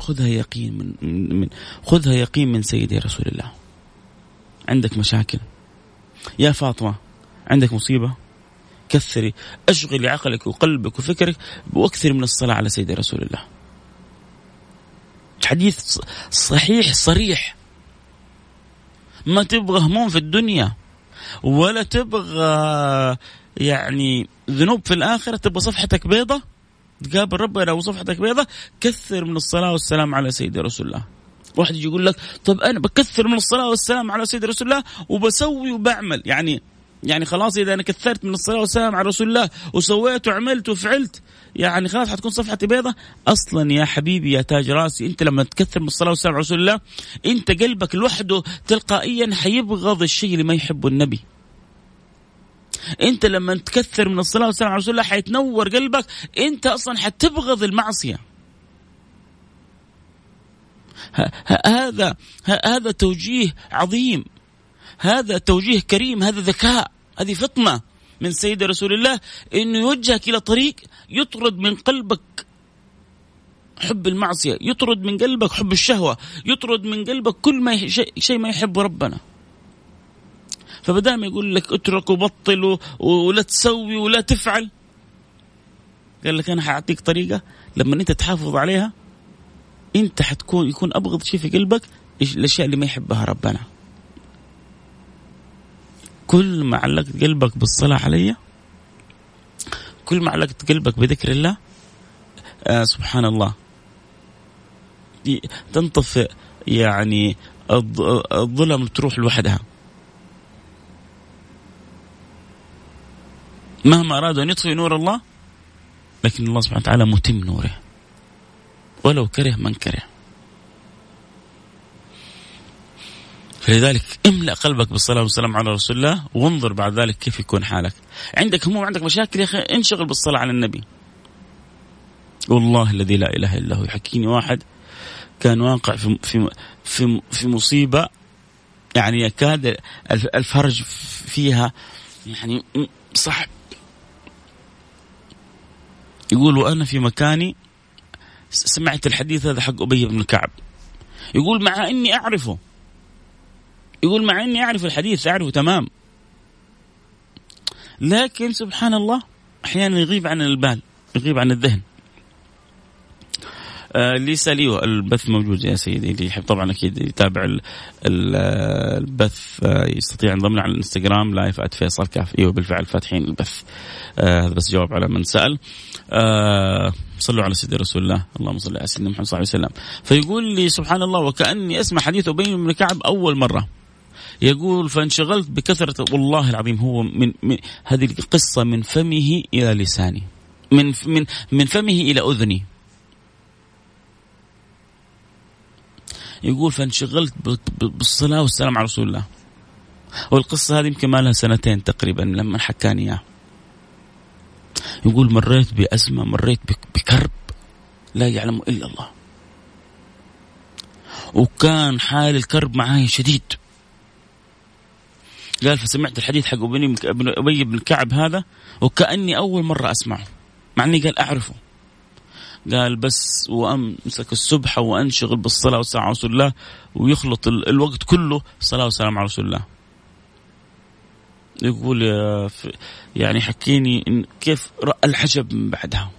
خذها يقين من, من خذها يقين من سيدي رسول الله. عندك مشاكل. يا فاطمة عندك مصيبة؟ كثري. اشغلي عقلك وقلبك وفكرك وأكثر من الصلاة على سيدي رسول الله. حديث صحيح صريح. ما تبغى هموم في الدنيا ولا تبغى يعني ذنوب في الآخرة تبغى صفحتك بيضة؟ تقابل ربنا وصفحتك بيضة؟ كثر من الصلاة والسلام على سيدي رسول الله. واحد يجي يقول لك طب أنا بكثر من الصلاة والسلام على سيدي رسول الله وبسوي وبعمل. يعني يعني خلاص إذا أنا كثرت من الصلاة والسلام على رسول الله وسويت وعملت وفعلت يعني خلاص حتكون صفحتي بيضة. أصلا يا حبيبي يا تاج راسي أنت لما تكثر من الصلاة والسلام على رسول الله أنت قلبك لوحده تلقائيا حيبغض الشيء اللي ما يحبه النبي. أنت لما تكثر من الصلاة والسلام على رسول الله حيتنور قلبك أنت أصلا حتبغض المعصية. هذا هذا توجيه عظيم. هذا توجيه كريم هذا ذكاء. هذه فطنة من سيد رسول الله إنه يوجهك إلى طريق يطرد من قلبك حب المعصية يطرد من قلبك حب الشهوة يطرد من قلبك كل ما شيء, ما يحبه ربنا. فبدال ما يقول لك اترك وبطل ولا تسوي ولا تفعل قال لك أنا حأعطيك طريقة لما أنت تحافظ عليها أنت حتكون يكون أبغض شيء في قلبك الأشياء اللي ما يحبها ربنا. كل ما علقت قلبك بالصلاة علي كل ما علقت قلبك بذكر الله آه سبحان الله تنطفئ يعني الظلم تروح لوحدها. مهما أرادوا أن يطفئوا نور الله لكن الله سبحانه وتعالى متم نوره. ولو كره من كره. فلذلك املأ قلبك بالصلاة والسلام على رسول الله وانظر بعد ذلك كيف يكون حالك. عندك هموم عندك مشاكل يا أخي انشغل بالصلاة على النبي. والله الذي لا إله إلا هو يحكيني واحد كان واقع في في في, في مصيبة يعني يكاد الفرج فيها يعني صعب. يقول وأنا في مكاني سمعت الحديث هذا حق أبي بن كعب. يقول مع إني أعرفه يقول مع إني أعرف الحديث أعرفه تمام. لكن سبحان الله أحيانا يغيب عن البال يغيب عن الذهن. آه للي سألوا البث موجود يا سيدي اللي يحب طبعا أكيد يتابع البث آه يستطيع ينضم على الإنستغرام live @فيصل كاف. أيوه بالفعل فاتحين البث. آه، هذا آه بس جواب على من سأل. آه صلوا على سيدنا رسول الله. اللهم صل على سيدنا محمد صلى الله عليه وسلم. فيقول لي سبحان الله وكأني أسمع حديث أبي بن كعب أول مرة. يقول فانشغلت بكثرة والله العظيم هو من, من هذه القصة من فمه إلى لساني. من من من فمه إلى أذني. يقول فانشغلت بالصلاة والسلام على رسول الله. والقصة هذه يمكن ما لها سنتين تقريبا لما حكاني إياها يقول مريت بأزمة مريت بكرب لا يعلم إلا الله. وكان حال الكرب معاي شديد. قال فسمعت الحديث حق أبي بن كعب هذا وكأني أول مرة أسمعه مع إني قال أعرفه قال بس وأمسك السبحه وأنشغل بالصلاة والسلام على رسول الله ويخلط الوقت كله صلاة وسلام على رسول الله. يقول يعني حكيني إن كيف رأى العجب من بعدها.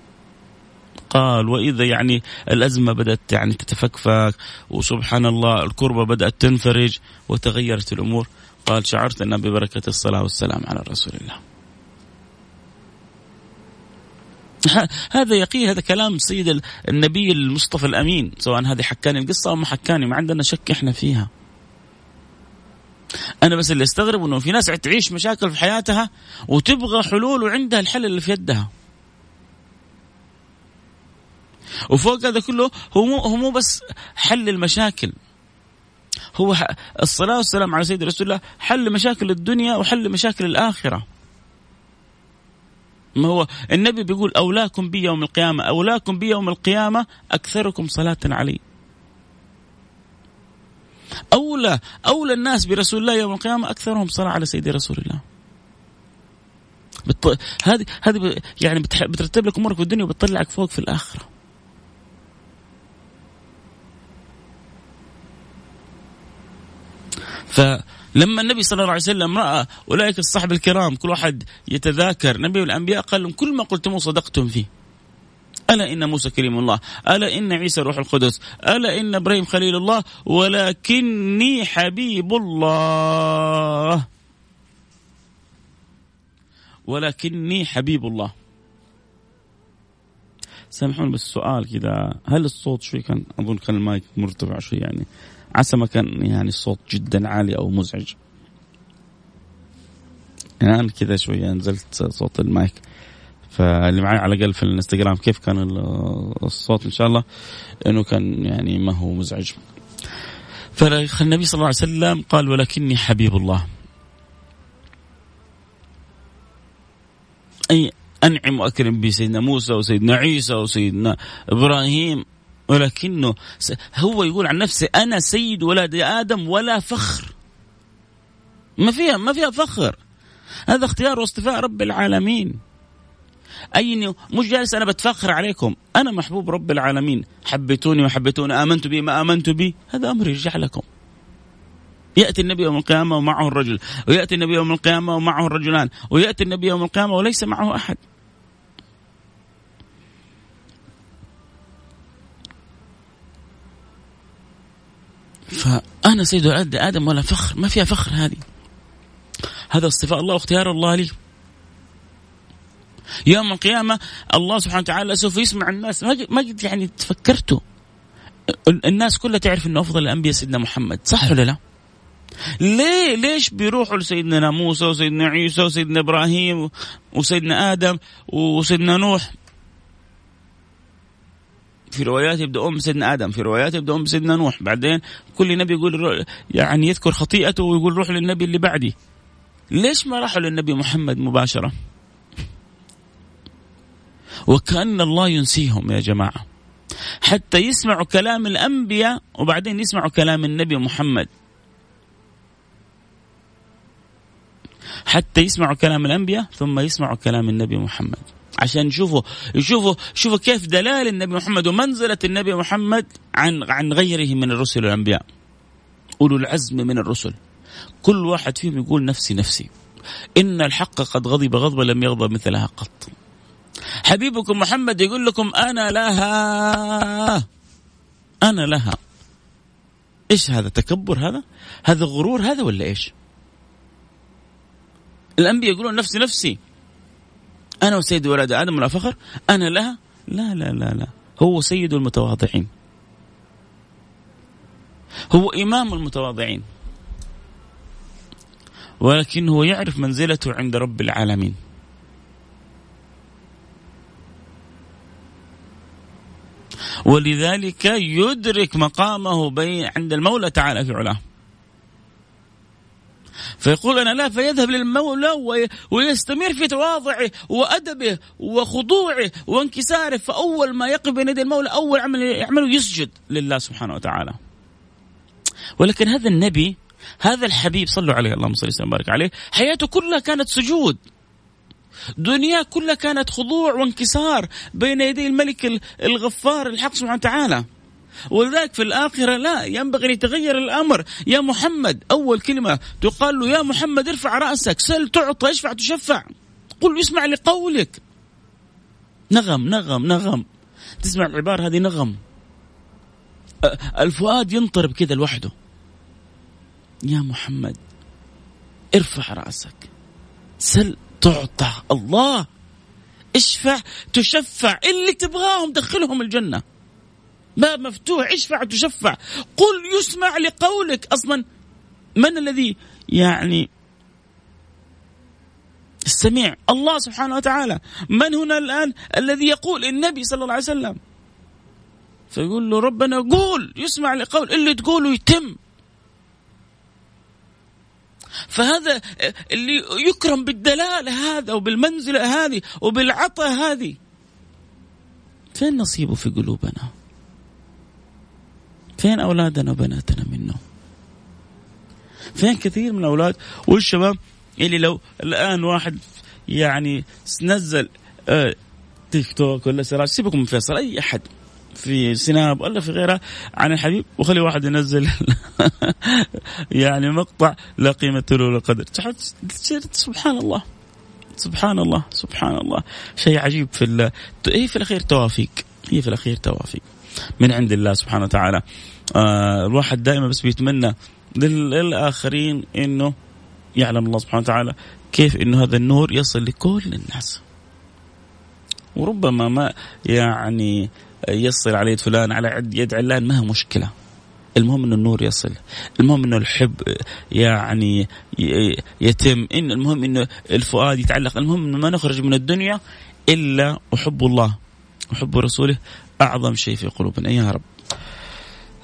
قال وإذا يعني الأزمة بدأت يعني تتفكفك وسبحان الله الكربة بدأت تنفرج وتغيرت الأمور قال شعرت أن ببركة الصلاة والسلام على رسول الله. هذا يقين هذا كلام سيد النبي المصطفى الأمين سواء هذه حكاني القصة أو ما حكاني ما عندنا شك إحنا فيها. أنا بس اللي أستغرب إنه في ناس تعيش مشاكل في حياتها وتبغى حلول وعندها الحل اللي في يدها. وفوق هذا كله هو مو هو مو بس حل المشاكل. هو الصلاة والسلام على سيد رسول الله حل مشاكل الدنيا وحل مشاكل الآخرة ما هو النبي بيقول أولاكم بي يوم القيامة أولاكم بي يوم القيامة أكثركم صلاة علي أولى أولى الناس برسول الله يوم القيامة أكثرهم صلاة على سيدي رسول الله. هذه هذه يعني. بترتب لك أمورك في الدنيا وبتطلعك فوق في الآخرة. ف لما النبي صلى الله عليه وسلم رأى أولئك الصحب الكرام كل واحد يتذاكر نبي الأنبياء قال لهم كل ما قلتموه صدقتم فيه. ألا إن موسى كريم الله؟ ألا إن عيسى روح القدس؟ ألا إن إبراهيم خليل الله؟ ولكني حبيب الله. ولكني حبيب الله. سامحوني بس سؤال كذا هل الصوت شوي كان أظن كان المايك مرتفع شوي يعني. عسى ما كان يعني الصوت جدا عالي أو مزعج. يعني كذا شوية نزلت صوت المايك. فاللي معي على الأقل في الانستغرام كيف كان الصوت إن شاء الله؟ إنه كان يعني ما هو مزعج. فالنبي صلى الله عليه وسلم قال ولكني حبيب الله. أي أنعم وأكرم بسيدنا موسى وسيدنا عيسى وسيدنا إبراهيم. ولكنه هو يقول عن نفسه أنا سيد ولد آدم ولا فخر. ما فيها ما فيها فخر. هذا اختيار واصطفاء رب العالمين. اي مش جالس أنا بتفخر عليكم أنا محبوب رب العالمين. حبيتوني وحبيتوني آمنت بي ما آمنت بي هذا أمر يرجع لكم. يأتي النبي يوم القيامة ومعه الرجل ويأتي النبي يوم القيامة ومعه الرجلان ويأتي النبي يوم القيامة وليس معه أحد. فأنا سيد ولد آدم ولا فخر؟ ما فيها فخر هذه. هذا اصطفاء الله واختيار الله لي. يوم القيامة الله سبحانه وتعالى سوف يسمع الناس. ما قد يعني تفكرتوا؟ الناس كلها تعرف إنه أفضل الأنبياء سيدنا محمد. صح ولا لا؟ ليه ليش بيروحوا لسيدنا موسى وسيدنا عيسى وسيدنا إبراهيم وسيدنا آدم وسيدنا نوح؟ في روايات يبدأون بسيدنا آدم في روايات يبدأون بسيدنا نوح بعدين كل نبي يقول يعني يذكر خطيئته ويقول روح للنبي اللي بعدي. ليش ما راحوا للنبي محمد مباشرة؟ وكأن الله ينسيهم يا جماعة. حتى يسمعوا كلام الأنبياء وبعدين يسمعوا كلام النبي محمد. حتى يسمعوا كلام الأنبياء ثم يسمعوا كلام النبي محمد. عشان يشوفوا يشوفوا شوفوا كيف دلال النبي محمد ومنزلة النبي محمد عن عن غيره من الرسل والأنبياء. أولو العزم من الرسل. كل واحد فيهم يقول نفسي نفسي. إن الحق قد غضب غضبا لم يغضب مثلها قط. حبيبكم محمد يقول لكم أنا لها. أنا لها. إيش هذا؟ تكبر هذا؟ هذا غرور هذا ولا إيش؟ الأنبياء يقولون نفسي نفسي. أنا وسيد ولد آدم ولا فخر أنا لها لا لا لا لا. هو سيد المتواضعين. هو إمام المتواضعين. ولكن هو يعرف منزلته عند رب العالمين. ولذلك يدرك مقامه عند المولى تعالى في علاه. فيقول أنا لا فيذهب للمولى ويستمر في تواضعه وأدبه وخضوعه وانكساره فأول ما يقف بين يدي المولى أول عمل يعمله يسجد لله سبحانه وتعالى. ولكن هذا النبي هذا الحبيب صلوا عليه اللهم صل وسلم وبارك عليه حياته كلها كانت سجود. دنيا كلها كانت خضوع وانكسار بين يدي الملك الغفار الحق سبحانه وتعالى. ولذلك في الآخرة لا ينبغي أن يتغير الأمر. يا محمد أول كلمة تقال له يا محمد ارفع رأسك سل تعطى اشفع تشفع. قل يسمع لقولك. نغم نغم نغم. تسمع العبارة هذه؟ نغم. الفؤاد ينطرب كذا لوحده. يا محمد ارفع رأسك سل تعطى. الله! اشفع تشفع اللي تبغاهم دخلهم الجنة. باب مفتوح اشفع تشفع. قل يسمع لقولك. أصلا من الذي يعني السميع؟ الله سبحانه وتعالى. من هنا الآن الذي يقول النبي صلى الله عليه وسلم؟ فيقول له ربنا قول يسمع لقول. اللي تقوله يتم. فهذا اللي يكرم بالدلالة هذا وبالمنزلة هذه وبالعطاء هذه. فين نصيبه في قلوبنا؟ فين أولادنا وبناتنا منه فين كثير من الأولاد؟ والشباب اللي لو الآن واحد يعني نزل آه تيك توك ولا سراج سيبكم من فيصل أي أحد في سناب ولا في غيرها عن الحبيب وخلي واحد ينزل يعني مقطع لا قيمة له ولا قدر. سبحان الله. سبحان الله سبحان الله. شيء عجيب في. هي في الأخير توافيق. هي في الأخير توافيق. من عند الله سبحانه وتعالى. آه الواحد دائما بس بيتمنى للآخرين أنه يعلم الله سبحانه وتعالى كيف أنه هذا النور يصل لكل الناس. وربما ما يعني يصل على يد فلان على يد علان ما هي مشكلة. المهم إنه النور يصل. المهم إنه الحب يعني يتم. إن المهم إنه الفؤاد يتعلق. المهم إنه ما نخرج من الدنيا إلا وحب الله وحب رسوله أعظم شيء في قلوبنا. يا رب.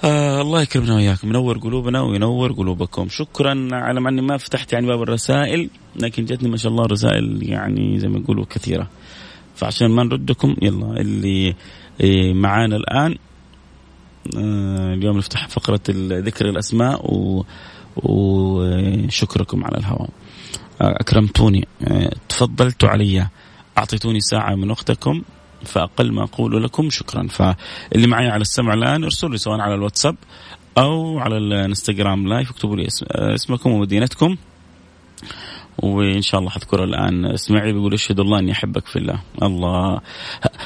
آه الله يكرمنا وياكم ينور قلوبنا وينور قلوبكم. شكرا على ما أني ما فتحت يعني باب الرسائل لكن جتني ما شاء الله رسائل يعني زي ما يقولوا كثيرة. فعشان ما نردكم يلا اللي إيه، معانا الآن آه اليوم نفتح فقرة ذكر الأسماء و وشكركم على الهواء. آه، أكرمتوني. آه، تفضلتوا علي. أعطيتوني ساعة من وقتكم. فأقل ما أقول لكم شكرا. فاللي معي على السمع الآن ارسلوا لي سواء على الواتساب أو على الانستغرام لايف اكتبوا لي اسمكم ومدينتكم. وإن شاء الله حذكر الآن اسمعي بيقول أشهد الله إني أحبك في الله. الله.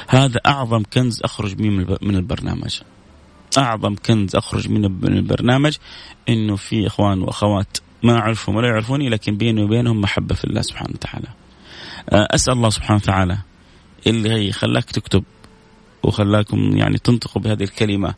هذا أعظم كنز أخرج به من البرنامج. أعظم كنز أخرج من البرنامج إنه في إخوان وأخوات ما أعرفهم ولا يعرفوني لكن بيني وبينهم محبة في الله سبحانه وتعالى. أسأل الله سبحانه وتعالى اللي هي خلاك تكتب وخلاكم يعني تنطقوا بهذه الكلمة.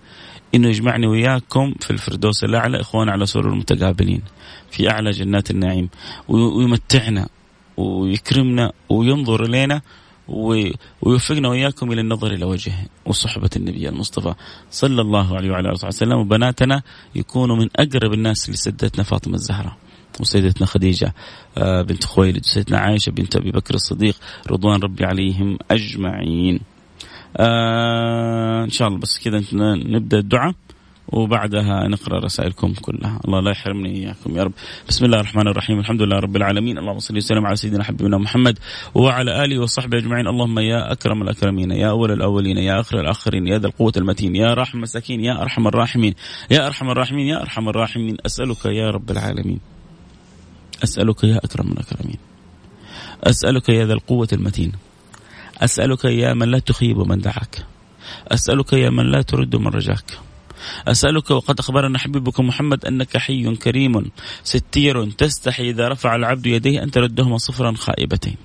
إنه يجمعني وياكم في الفردوس الأعلى إخوان على سرور متقابلين في أعلى جنات النعيم. ويمتعنا ويكرمنا وينظر إلينا ويوفقنا واياكم إلى النظر إلى وجهه وصحبة النبي المصطفى صلى الله عليه وعلى آله وسلم. وبناتنا يكونوا من أقرب الناس لسيدتنا فاطمة الزهراء. وسيدتنا خديجة آه، بنت خويلد وسيدتنا عائشة بنت أبي بكر الصديق رضوان ربي عليهم أجمعين. آه إن شاء الله بس كذا نبدأ الدعاء وبعدها نقرأ رسائلكم كلها. الله لا يحرمني إياكم يا رب. بسم الله الرحمن الرحيم. الحمد لله رب العالمين. اللهم صل وسلم على سيدنا حبيبنا محمد وعلى آله وصحبه أجمعين. اللهم يا أكرم الأكرمين يا أول الأولين يا آخر الآخرين يا ذا القوة المتين يا راحم المساكين يا أرحم الراحمين يا أرحم الراحمين يا أرحم الراحمين. أسألك يا رب العالمين. أسألك يا أكرم الأكرمين. أسألك يا ذا القوة المتين. أسألك يا من لا تخيب من دعاك. أسألك يا من لا ترد من رجاك. أسألك وقد أخبرنا حبيبك محمد أنك حي كريم ستير تستحي إذا رفع العبد يديه أن تردهما صفرا خائبتين.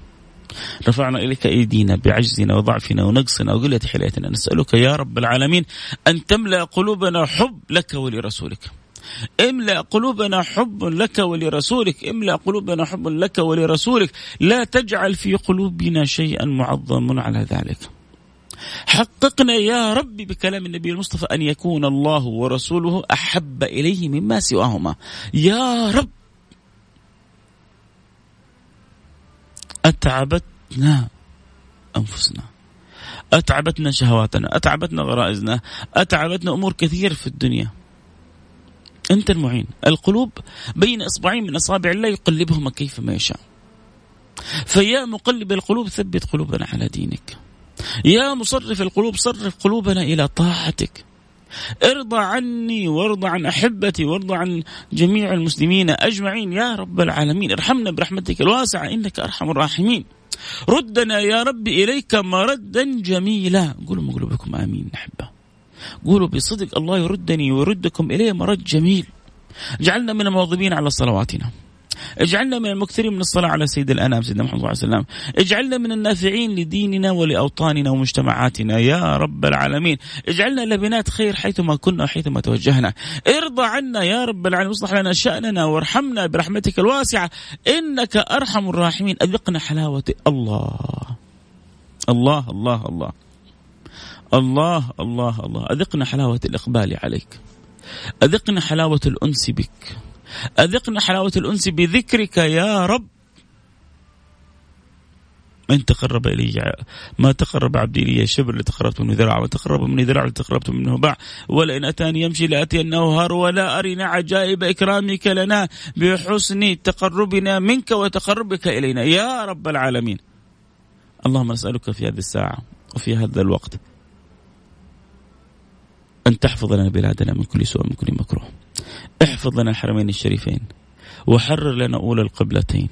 رفعنا إليك أيدينا بعجزنا وضعفنا ونقصنا وقلة حيلتنا نسألك يا رب العالمين أن تملأ قلوبنا حب لك ولرسولك. املأ قلوبنا حب لك ولرسولك املأ قلوبنا حب لك ولرسولك. لا تجعل في قلوبنا شيئا معظم على ذلك. حققنا يا رب بكلام النبي المصطفى أن يكون الله ورسوله أحب إليه مما سواهما. يا رب! أتعبتنا أنفسنا. أتعبتنا شهواتنا. أتعبتنا غرائزنا. أتعبتنا أمور كثير في الدنيا. أنت المعين. القلوب بين إصبعين من أصابع الله يقلبهما كيفما يشاء. فيا مقلب القلوب ثبت قلوبنا على دينك. يا مصرف القلوب صرف قلوبنا إلى طاعتك. ارضى عني وارضى عن أحبتي وارضى عن جميع المسلمين أجمعين. يا رب العالمين ارحمنا برحمتك الواسعة إنك أرحم الراحمين. ردنا يا رب إليك مردا جميلا. قولوا من قلوبكم آمين نحبه قولوا بصدق الله يردني ويردكم إليه مرد جميل. جعلنا من المواظبين على صلواتنا. اجعلنا من المكثرين من الصلاة على سيد الأنام سيدنا محمد صلى الله عليه وسلم. اجعلنا من النافعين لديننا ولأوطاننا ومجتمعاتنا. يا رب العالمين. اجعلنا لبنات خير حيثما كنا وحيثما توجهنا. ارضى عنا يا رب العالمين. اصلح لنا شأننا وارحمنا برحمتك الواسعة. إنك أرحم الراحمين. أذقنا حلاوة الله الله. الله الله الله. الله الله أذقنا حلاوة الإقبال عليك. أذقنا حلاوة الأنس بك. أذقنا حلاوة الأنس بذكرك يا رب. من تقرب إلي ما تقرب عبدي إلي شبر لتقربت منه ذراع وتقرب مني ذراع لتقربت منه باع. ولئن أتاني يمشي لأتينه هار ولا أرنا عجائب إكرامك لنا بحسن تقربنا منك وتقربك إلينا. يا رب العالمين. اللهم نسألك في هذه الساعة وفي هذا الوقت أن تحفظ لنا بلادنا من كل سوء من كل مكروه. احفظ لنا الحرمين الشريفين. وحرر لنا أولى القبلتين.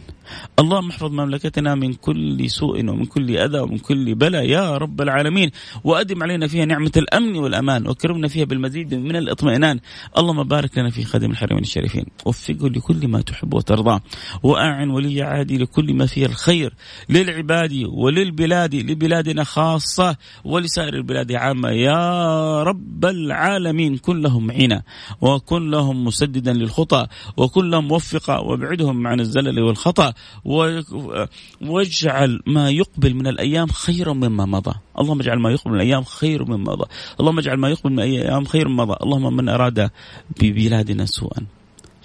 اللهم احفظ مملكتنا من كل سوء ومن كل أذى ومن كل بلاء يا رب العالمين وأدم علينا فيها نعمة الأمن والأمان وكرمنا فيها بالمزيد من الاطمئنان. اللهم بارك لنا في خادم الحرمين الشريفين. وفقه لكل ما تحب وترضى وأعن ولي عادي لكل ما فيه الخير للعباد وللبلاد لبلادنا خاصة ولسائر البلاد عامة يا رب العالمين. كن لهم معينا وكن لهم مسددا للخطى وكن لهم موفقا وابعدهم عن الزلل والخطأ واجعل ما يقبل من الأيام خيرا مما مضى، اللهم اجعل ما يقبل من الأيام خير مما مضى، اللهم اجعل ما يقبل من الأيام خير مما مضى، اللهم من أراد ببلادنا سوءا.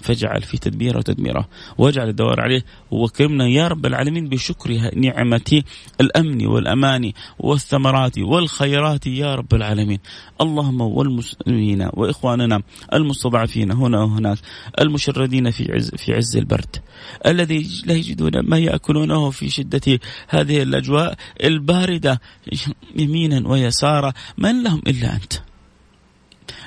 فاجعل في تدبيره وتدميره. واجعل الدوار عليه. وكرمنا يا رب العالمين بشكر نعمة الأمن والأمان والثمرات والخيرات يا رب العالمين. اللهم والمسلمين وإخواننا المستضعفين هنا وهناك المشردين في عز, في عز البرد. الذي لا يجدون ما يأكلونه في شدة هذه الأجواء الباردة يمينا ويسارا. من لهم إلا أنت.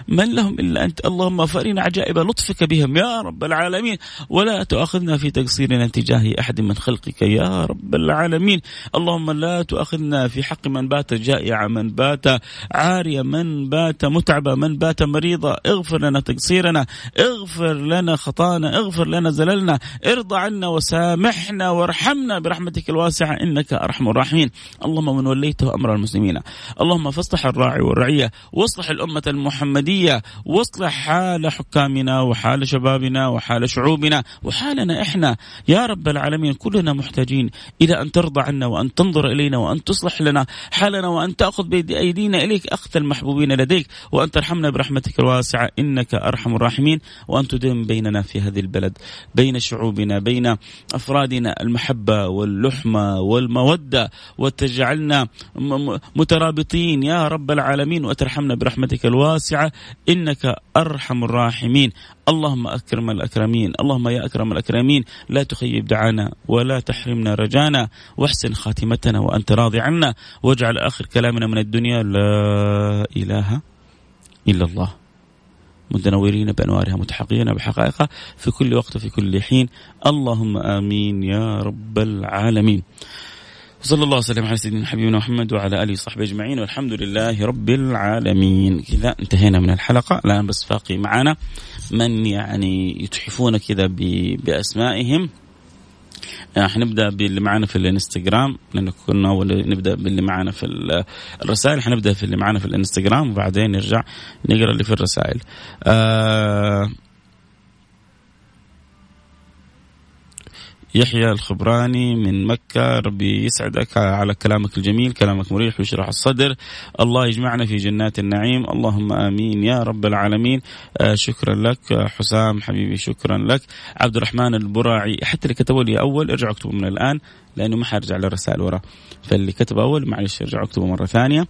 من لهم إلا أنت؟ اللهم فارنا عجائب لطفك بهم يا رب العالمين. ولا تؤاخذنا في تقصيرنا تجاه أحد من خلقك يا رب العالمين. اللهم لا تؤاخذنا في حق من بات جائع من بات عاريا من بات متعبا من بات مريضا اغفر لنا تقصيرنا اغفر لنا خطانا اغفر لنا زللنا ارضى عنا وسامحنا وارحمنا برحمتك الواسعة إنك أرحم الراحمين. اللهم من وليته أمر المسلمين. اللهم فاصلح الراعي والرعية واصلح الأمة المحمدية العملية واصلح حال حكامنا وحال شبابنا وحال شعوبنا وحالنا إحنا. يا رب العالمين كلنا محتاجين إلى أن ترضى عنا وأن تنظر إلينا وأن تصلح لنا حالنا وأن تأخذ بايدينا إليك. اخذ المحبوبين لديك وأن ترحمنا برحمتك الواسعة. إنك أرحم الراحمين وأن تدم بيننا في هذه البلد بين شعوبنا بين أفرادنا المحبة واللحمة والمودة. وتجعلنا مترابطين. يا رب العالمين وترحمنا برحمتك إنك أرحم الراحمين. اللهم أكرم الأكرمين. اللهم يا أكرم الأكرمين لا تخيب دعانا ولا تحرمنا رجانا. واحسن خاتمتنا وأنت راضي عنا. واجعل آخر كلامنا من الدنيا لا إله إلا الله. متنورين بأنوارها متحققين بحقائقها في كل وقت وفي كل حين. اللهم آمين يا رب العالمين. صلى الله وسلم على سيدنا حبيبنا محمد وعلى آله وصحبه أجمعين والحمد لله رب العالمين. كذا انتهينا من الحلقة. الآن بس باقي معنا من يعني يتحفون كذا بأسمائهم. آه، حنبدأ باللي معنا في الانستغرام لأنه كنا أول نبدأ باللي معنا في الرسائل. حنبدأ في اللي معنا في الانستغرام وبعدين نرجع نقرأ اللي في الرسائل. آه يحيى الخبراني من مكة. ربي يسعدك على كلامك الجميل كلامك مريح ويشرح الصدر. الله يجمعنا في جنات النعيم. اللهم آمين يا رب العالمين. آه شكرا لك حسام حبيبي شكرا لك. عبد الرحمن البراعي حتى اللي كتبوا لي أول ارجعوا اكتبوا من الآن لأنه ما حرجع للرسائل ورا. فاللي كتب أول معلش ارجعوا اكتبوا مرة ثانية.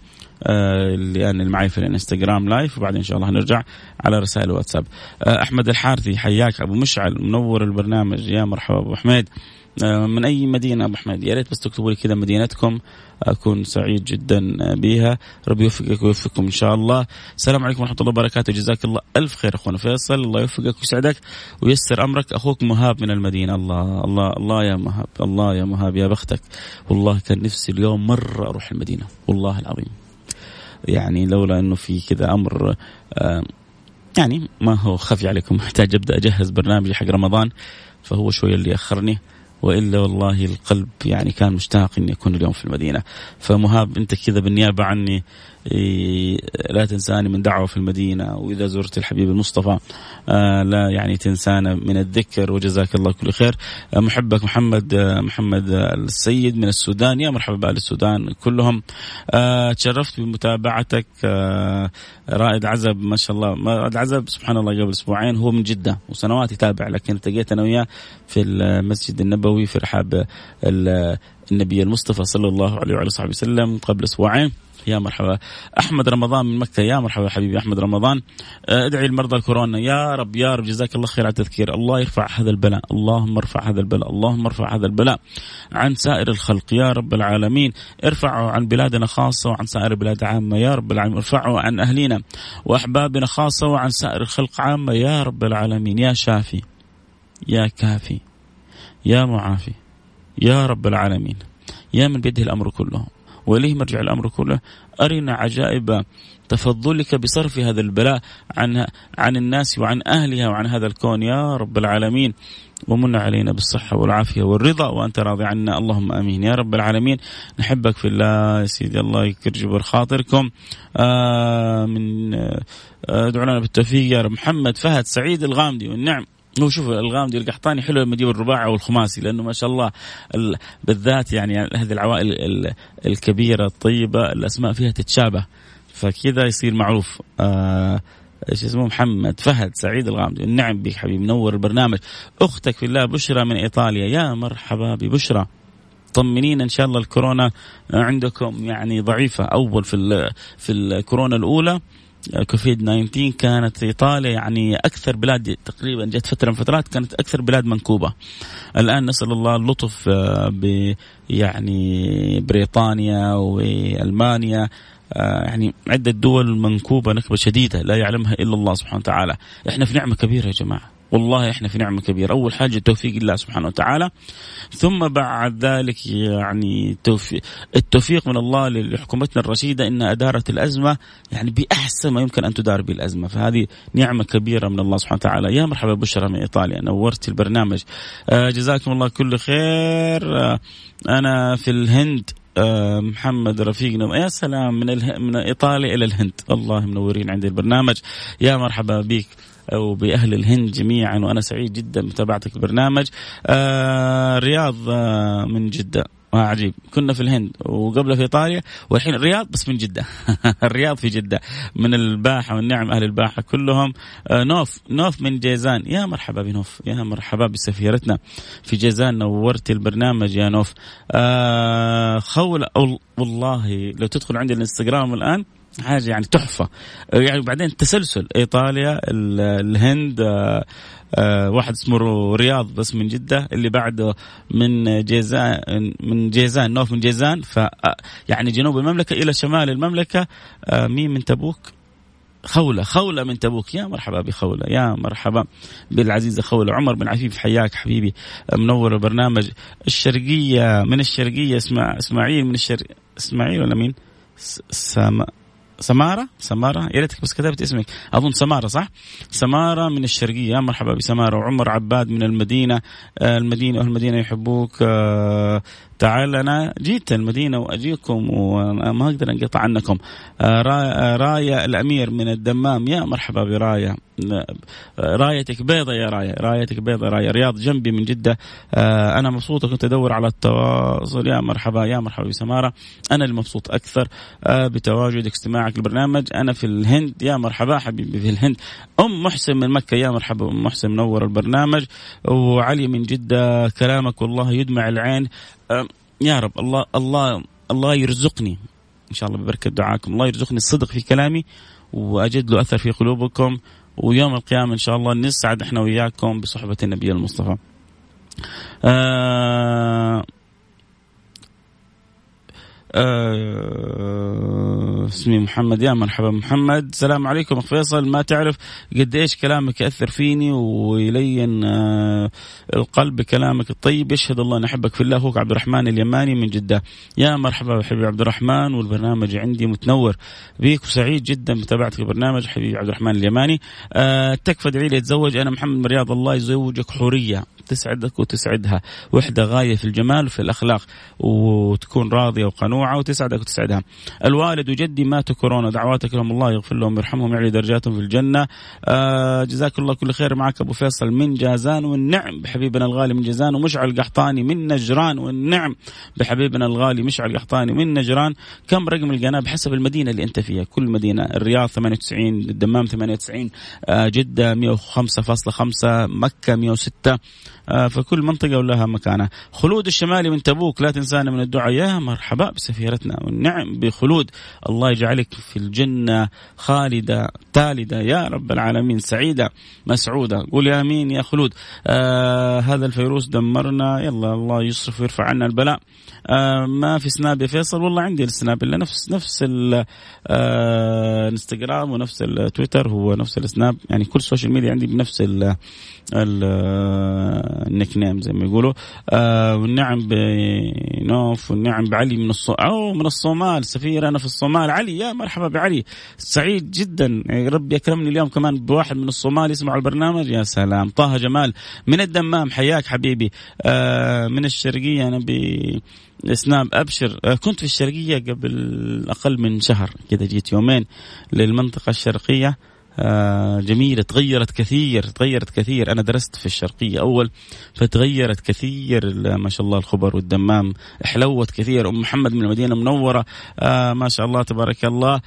اللي أنا معي في الإنستغرام لايف وبعدين إن شاء الله هنرجع على رسائل الواتساب آه، أحمد الحارثي حياك أبو مشعل منور البرنامج. يا مرحبا أبو حميد آه، من أي مدينة أبو حميد يا ريت بس تكتبوا لي كذا مدينتكم أكون سعيد جدا بها ربي يوفقك ويوفقكم إن شاء الله. السلام عليكم ورحمة الله وبركاته. جزاك الله ألف خير أخونا فيصل. الله يوفقك ويسعدك ويسر أمرك. أخوك مهاب من المدينة. الله الله الله يا مهاب الله يا مهاب يا بختك. والله كان نفسي اليوم مرة أروح المدينة. والله العظيم. يعني لولا إنه في كذا أمر آه، يعني ما هو خفي عليكم. محتاج أبدأ أجهز برنامجي حق رمضان فهو شوية اللي اخرني وإلا والله القلب يعني كان مشتاق إني أكون اليوم في المدينة. فمهاب أنت كذا بالنيابة عني لا تنساني من دعوة في المدينة وإذا زرت الحبيب المصطفى آه، لا يعني تنسانا من الذكر وجزاك الله كل خير. آه، محبك محمد آه، محمد السيد من السودان. يا مرحبا بأهل السودان كلهم. تشرفت بمتابعتك. رائد عزب ما شاء الله. رائد عزب سبحان الله قبل أسبوعين هو من جدة وسنوات يتابع لكن التقيت أنا وياه في المسجد النبوي في رحاب النبي المصطفى صلى الله عليه وعلى صحبه وسلم قبل أسبوعين. يا مرحبا. أحمد رمضان من مكة. يا مرحبا حبيبي أحمد رمضان. آه، ادعي لمرضى الكورونا. يا رب يا رب. جزاك الله خير على التذكير. الله يرفع هذا البلاء. اللهم ارفع هذا البلاء. اللهم ارفع هذا البلاء عن سائر الخلق. يا رب العالمين ارفعه عن بلادنا خاصة وعن سائر البلاد عامة. يا رب العالمين ارفعه عن اهلنا وأحبابنا خاصة وعن سائر الخلق عامة. يا رب العالمين. يا شافي يا كافي يا معافي. يا رب العالمين. يا من بيده الأمر كله. واليه مرجع الأمر كله؟ أرنا عجائب تفضلك بصرف هذا البلاء عن عن الناس وعن أهلها وعن هذا الكون. يا رب العالمين ومن علينا بالصحة والعافية والرضا وأنت راضي عنا. اللهم آمين. يا رب العالمين نحبك في الله يا سيدي الله يكرجبر خاطركم. آه من آه ادعو لنا بالتوفيق. يا رب. محمد فهد سعيد الغامدي والنعم. هو شوف الغامدي والقحطاني حلو لما يجيب الرباعي أو الخماسي لأنه ما شاء الله بالذات يعني هذه العوائل الكبيرة الطيبة الأسماء فيها تتشابه فكذا يصير معروف. آه إيش اسمه محمد فهد سعيد الغامدي النعم بك حبيبي منور البرنامج. أختك في الله بشرى من إيطاليا يا مرحبا ببشرى. طمنين إن شاء الله الكورونا عندكم يعني ضعيفة أول في في الكورونا الأولى. كوفيد 19 كانت إيطاليا يعني أكثر بلاد تقريبا جت فترة من فترات كانت أكثر بلاد منكوبة. الآن نسأل الله اللطف آه، ب يعني بريطانيا وألمانيا آه، يعني عدة دول منكوبة نكبة شديدة لا يعلمها إلا الله سبحانه وتعالى إحنا في نعمة كبيرة يا جماعة والله إحنا في نعمة كبيرة، أول حاجة توفيق الله سبحانه وتعالى. ثم بعد ذلك يعني التوفيق, التوفيق من الله لحكومتنا الرشيدة إنها أدارت الأزمة يعني بأحسن ما يمكن أن تدار به الأزمة، فهذه نعمة كبيرة من الله سبحانه وتعالى، يا مرحبا بشرى من إيطاليا. نورت البرنامج. آه جزاكم الله كل خير. آه أنا في الهند. آه، محمد رفيقنا يا سلام من اله... من إيطاليا إلى الهند. الله منورين عندي البرنامج. يا مرحبا بك. وبأهل الهند جميعا وأنا سعيد جدا بمتابعتك البرنامج. آه رياض آه من جدة. آه عجيب. كنا في الهند وقبل في إيطاليا والحين الرياض بس من جدة. الرياض في جدة. من الباحة والنعم أهل الباحة كلهم. آه نوف. نوف من جيزان. يا مرحبا بنوف. يا مرحبا بسفيرتنا. في جيزان نورت البرنامج يا نوف. آه خولة والله لو تدخل عندي الإنستغرام الآن حاجة يعني تحفة. يعني بعدين تسلسل إيطاليا الهند آه، آه، واحد اسمه رياض بس من جدة اللي بعده من جيزان من جيزان نوف من جيزان. ف آه، يعني جنوب المملكة إلى شمال المملكة. مين من تبوك؟ خولة خولة من تبوك. يا مرحبا بخولة يا مرحبا بالعزيزة خولة. عمر بن عفيف حياك حبيبي. منور البرنامج. الشرقية من الشرقية اسمع إسماعيل من الشرق إسماعيل ولا مين؟ سما سمارة؟ سمارة؟ يا ريتك بس كتبت اسمك. أظن سمارة صح؟ سمارة من الشرقية. يا مرحبا بسمارة. وعمر عباد من المدينة. آه، المدينة أهل المدينة يحبوك. آه، تعال أنا جيت المدينة وأجيكم وما أقدر أنقطع عنكم. آه، راية الأمير من الدمام. يا مرحبا براية. رايتك بيضة يا راية. رايتك بيضة راية. رياض جنبي من جدة. آه، أنا مبسوطة كنت أدور على التواصل. يا مرحبا يا مرحبا بسمارة. أنا المبسوط أكثر آه، بتواجدك استماعك للبرنامج أنا في الهند. يا مرحبا حبيبي في الهند. أم محسن من مكة. يا مرحبا أم محسن منور البرنامج. وعلي من جدة. كلامك والله يدمع العين. يا رب الله الله الله يرزقني. إن شاء الله ببركة دعاكم. الله يرزقني الصدق في كلامي وأجد له أثر في قلوبكم. ويوم القيامة إن شاء الله نسعد إحنا وياكم بصحبة النبي المصطفى. آه آه اسمي محمد يا مرحبا محمد. السلام عليكم أخ فيصل. ما تعرف قد إيش كلامك يأثر فيني ويلين آه القلب بكلامك الطيب. يشهد الله أن أحبك في الله. أخوك عبد الرحمن اليماني من جدة. يا مرحبا حبيبي عبد الرحمن. والبرنامج عندي متنور بيك وسعيد جدا بتابعتك البرنامج حبيبي عبد الرحمن اليماني. آه تكفى ادعي لي أتزوج. أنا محمد من رياض. الله يزوجك حورية. تسعدك وتسعدها. وحدة غاية في الجمال وفي الأخلاق. وتكون راضية وقنوعه وتسعدك وتسعدها الوالد وجدي ماتوا كورونا دعواتك لهم الله يغفر لهم ويرحمهم. ويعلي درجاتهم في الجنة. آه جزاك الله كل خير معك أبو فيصل من جازان والنعم. بحبيبنا الغالي من جازان ومشعل قحطاني من نجران والنعم. بحبيبنا الغالي مشعل قحطاني من نجران. كم رقم القناه بحسب المدينة اللي أنت فيها؟ كل مدينة. الرياض 98 الدمام 98 آه جدة 105.5 مكة 106 آه، فكل منطقة ولها مكانها. خلود الشمالي من تبوك لا تنسانا من الدعاء. يا مرحبا بسفيرتنا والنعم بخلود. الله يجعلك في الجنة خالدة تالدة. يا رب العالمين سعيدة مسعودة. قول يا أمين يا خلود. آه هذا الفيروس دمرنا. يلا الله يصرف ويرفع عنا البلاء. آه ما في سناب يا فيصل؟ والله عندي السناب إلا نفس نفس الانستغرام آه ونفس التويتر هو نفس السناب. يعني كل السوشيال ميديا عندي بنفس النيك نيم زي ما يقولوا. آه والنعم بنوف والنعم بعلي من الصومال أو من الصومال سفير أنا في الصومال. علي يا مرحبا بعلي. سعيد جدا. ربي أكرمني اليوم كمان بواحد من الصومال يسمعوا البرنامج. يا سلام. طه جمال من الدمام. حياك حبيبي. آه من الشرقية. أنا ب سناب. أبشر. آه، كنت في الشرقية قبل أقل من شهر. كذا جيت يومين للمنطقة الشرقية. آه، جميلة تغيرت كثير تغيرت كثير. أنا درست في الشرقية أول فتغيرت كثير ما شاء الله الخبر والدمام حلوت كثير. أم محمد من المدينة المنورة آه، ما شاء الله تبارك الله.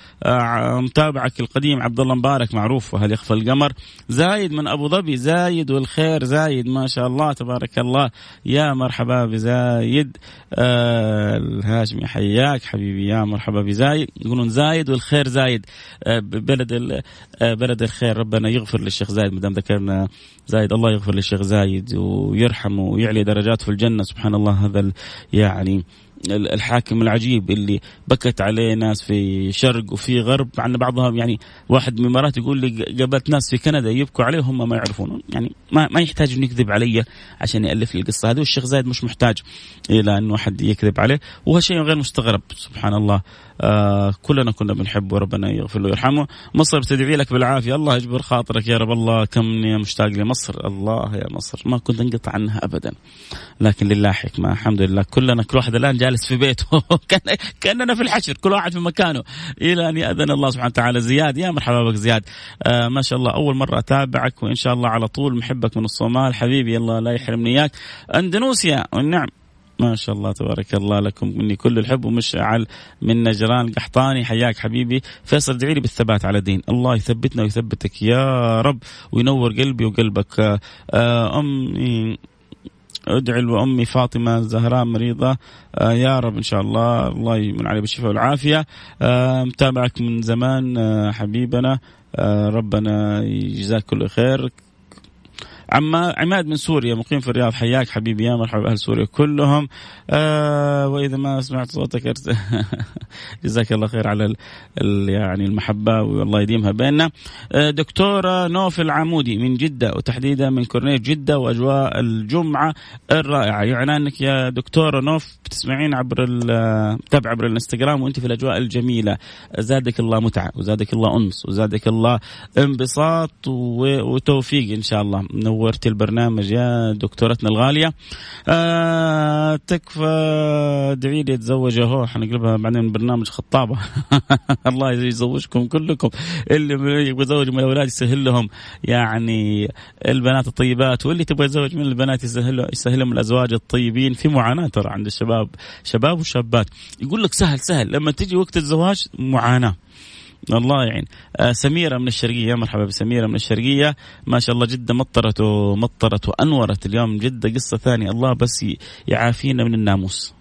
متابعك القديم عبد الله مبارك معروف وهل يخفى القمر. زايد من أبو ظبي زايد والخير زايد ما شاء الله تبارك الله. يا مرحبا بزايد. آه الهاشمي حياك حبيبي. يا مرحبا بزايد. يقولون زايد والخير زايد. آه بلد آه بلد الخير ربنا يغفر للشيخ زايد ما دام ذكرنا زايد الله يغفر للشيخ زايد ويرحمه ويعلي درجاته في الجنة. سبحان الله هذا يعني الحاكم العجيب اللي بكت عليه ناس في شرق وفي غرب. عن بعضهم يعني واحد من الامارات يقول لي قابلت ناس في كندا يبكوا عليه وهم ما يعرفون. يعني ما ما يحتاج انه يكذب علي عشان يألف لي القصة هذه. والشيخ زايد مش محتاج إلى انه احد يكذب عليه. وهو شيء غير مستغرب سبحان الله. آه كلنا كنا بنحبه ربنا يغفر له ويرحمه. مصر بتدعي لك بالعافية. الله يجبر خاطرك يا رب. الله كم مشتاق لمصر. الله يا مصر. ما كنت أنقطع عنها ابدا. لكن لله حكمة. الحمد لله. كلنا كل واحد الآن جالس في بيته. كأننا في الحشر كل واحد في مكانه. إلى أن يأذن الله سبحانه وتعالى. زياد يا مرحبا بك زياد. آه ما شاء الله أول مرة أتابعك وإن شاء الله على طول محبك من الصومال. حبيبي الله لا يحرمني إياك. أندونيسيا والنعم. ما شاء الله تبارك الله لكم. مني كل الحب ومشعل من نجران القحطاني حياك حبيبي. فيصل ادعي لي بالثبات على الدين الله يثبتنا ويثبتك يا رب وينور قلبي وقلبك. آه، أمي. ادعي لأمي فاطمة الزهراء مريضة. آه يا رب إن شاء الله الله يمن علي بالشفاء والعافية. آه متابعك من زمان آه حبيبنا. ربنا يجزاك كل خير. عما عماد من سوريا مقيم في الرياض حياك حبيبي يا مرحبا أهل سوريا كلهم. آه وإذا ما سمعت صوتك جزاك الله خير على ال ال يعني المحبة والله يديمها بيننا. آه دكتورة نوف العمودي من جدة وتحديدا من كورنيش جدة وأجواء الجمعة الرائعة. يعني أنك يا دكتورة نوف بتسمعين عبر تابع عبر الإنستغرام وأنت في الأجواء الجميلة. زادك الله متعة وزادك الله أنس وزادك الله انبساط وتوفيق إن شاء الله. نورتي البرنامج يا دكتورتنا الغالية. آه تكفى ادعي لي اتزوج اهو حنقلبها بعدين برنامج خطابة. الله يزوجكم كلكم. اللي يبغى يتزوج من الأولاد يسهل لهم يعني البنات الطيبات واللي تبغى يتزوج من البنات يسهل يسهل لهم الأزواج الطيبين. في معاناة ترى عند الشباب شباب وشابات. يقول لك سهل سهل. لما تجي وقت الزواج معاناة. الله يعين. آه سميرة من الشرقية مرحبا بسميرة من الشرقية. ما شاء الله جده مطرت ومطرت وأنورت اليوم. جده قصة ثانية. الله بس يعافينا من الناموس.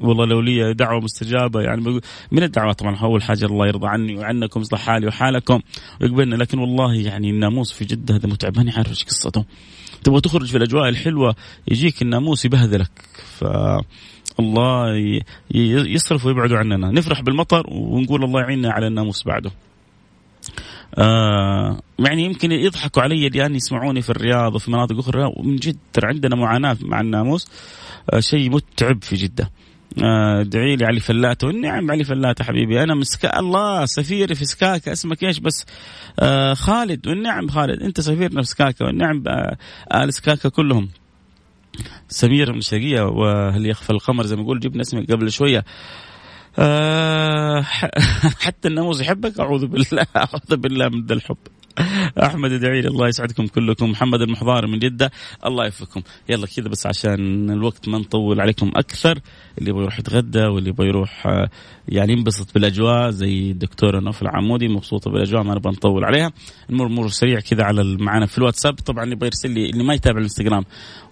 والله لو لي دعوة مستجابة يعني من الدعوات طبعا أول حاجة الله يرضى عني وعنكم يصلح حالي وحالكم. ويقبلنا لكن والله يعني الناموس في جدة هذا متعب. ماني عارف إيش قصته. تبغى تخرج في الأجواء الحلوة يجيك الناموس يبهذلك. ف الله يصرف ويبعدوا عننا. نفرح بالمطر ونقول الله يعيننا على الناموس بعده. آه يعني يمكن يضحكوا علي لأن يسمعوني في الرياض وفي مناطق أخرى ومن جد ترى عندنا معاناة مع الناموس. آه شيء متعب في جدة. ادعي لي علي فلاتة. نعم علي فلاتة حبيبي. أنا مسكا الله سفيري في سكاكا اسمك إيش بس؟ آه خالد. والنعم خالد. أنت سفيرنا في سكاكا والنعم آه آل سكاكا كلهم. سمير من الشرقية وهل يخفى القمر؟ زي ما يقول جبنا اسمك قبل شوية. حتى الناموس يحبك. أعوذ بالله. أعوذ بالله من الحب. احمد ادعي لي الله يسعدكم كلكم. محمد المحضار من جدة الله يوفقكم. يلا كذا بس عشان الوقت ما نطول عليكم أكثر. اللي يبغى يروح يتغدى واللي يبغى يروح آه، يعني ينبسط بالأجواء زي الدكتورة نوف العمودي مبسوطة بالأجواء ما نبغى نطول عليها. نمر مرور سريع كذا على معنا في الواتساب. طبعا اللي يبغى يرسل لي اللي ما يتابع الانستغرام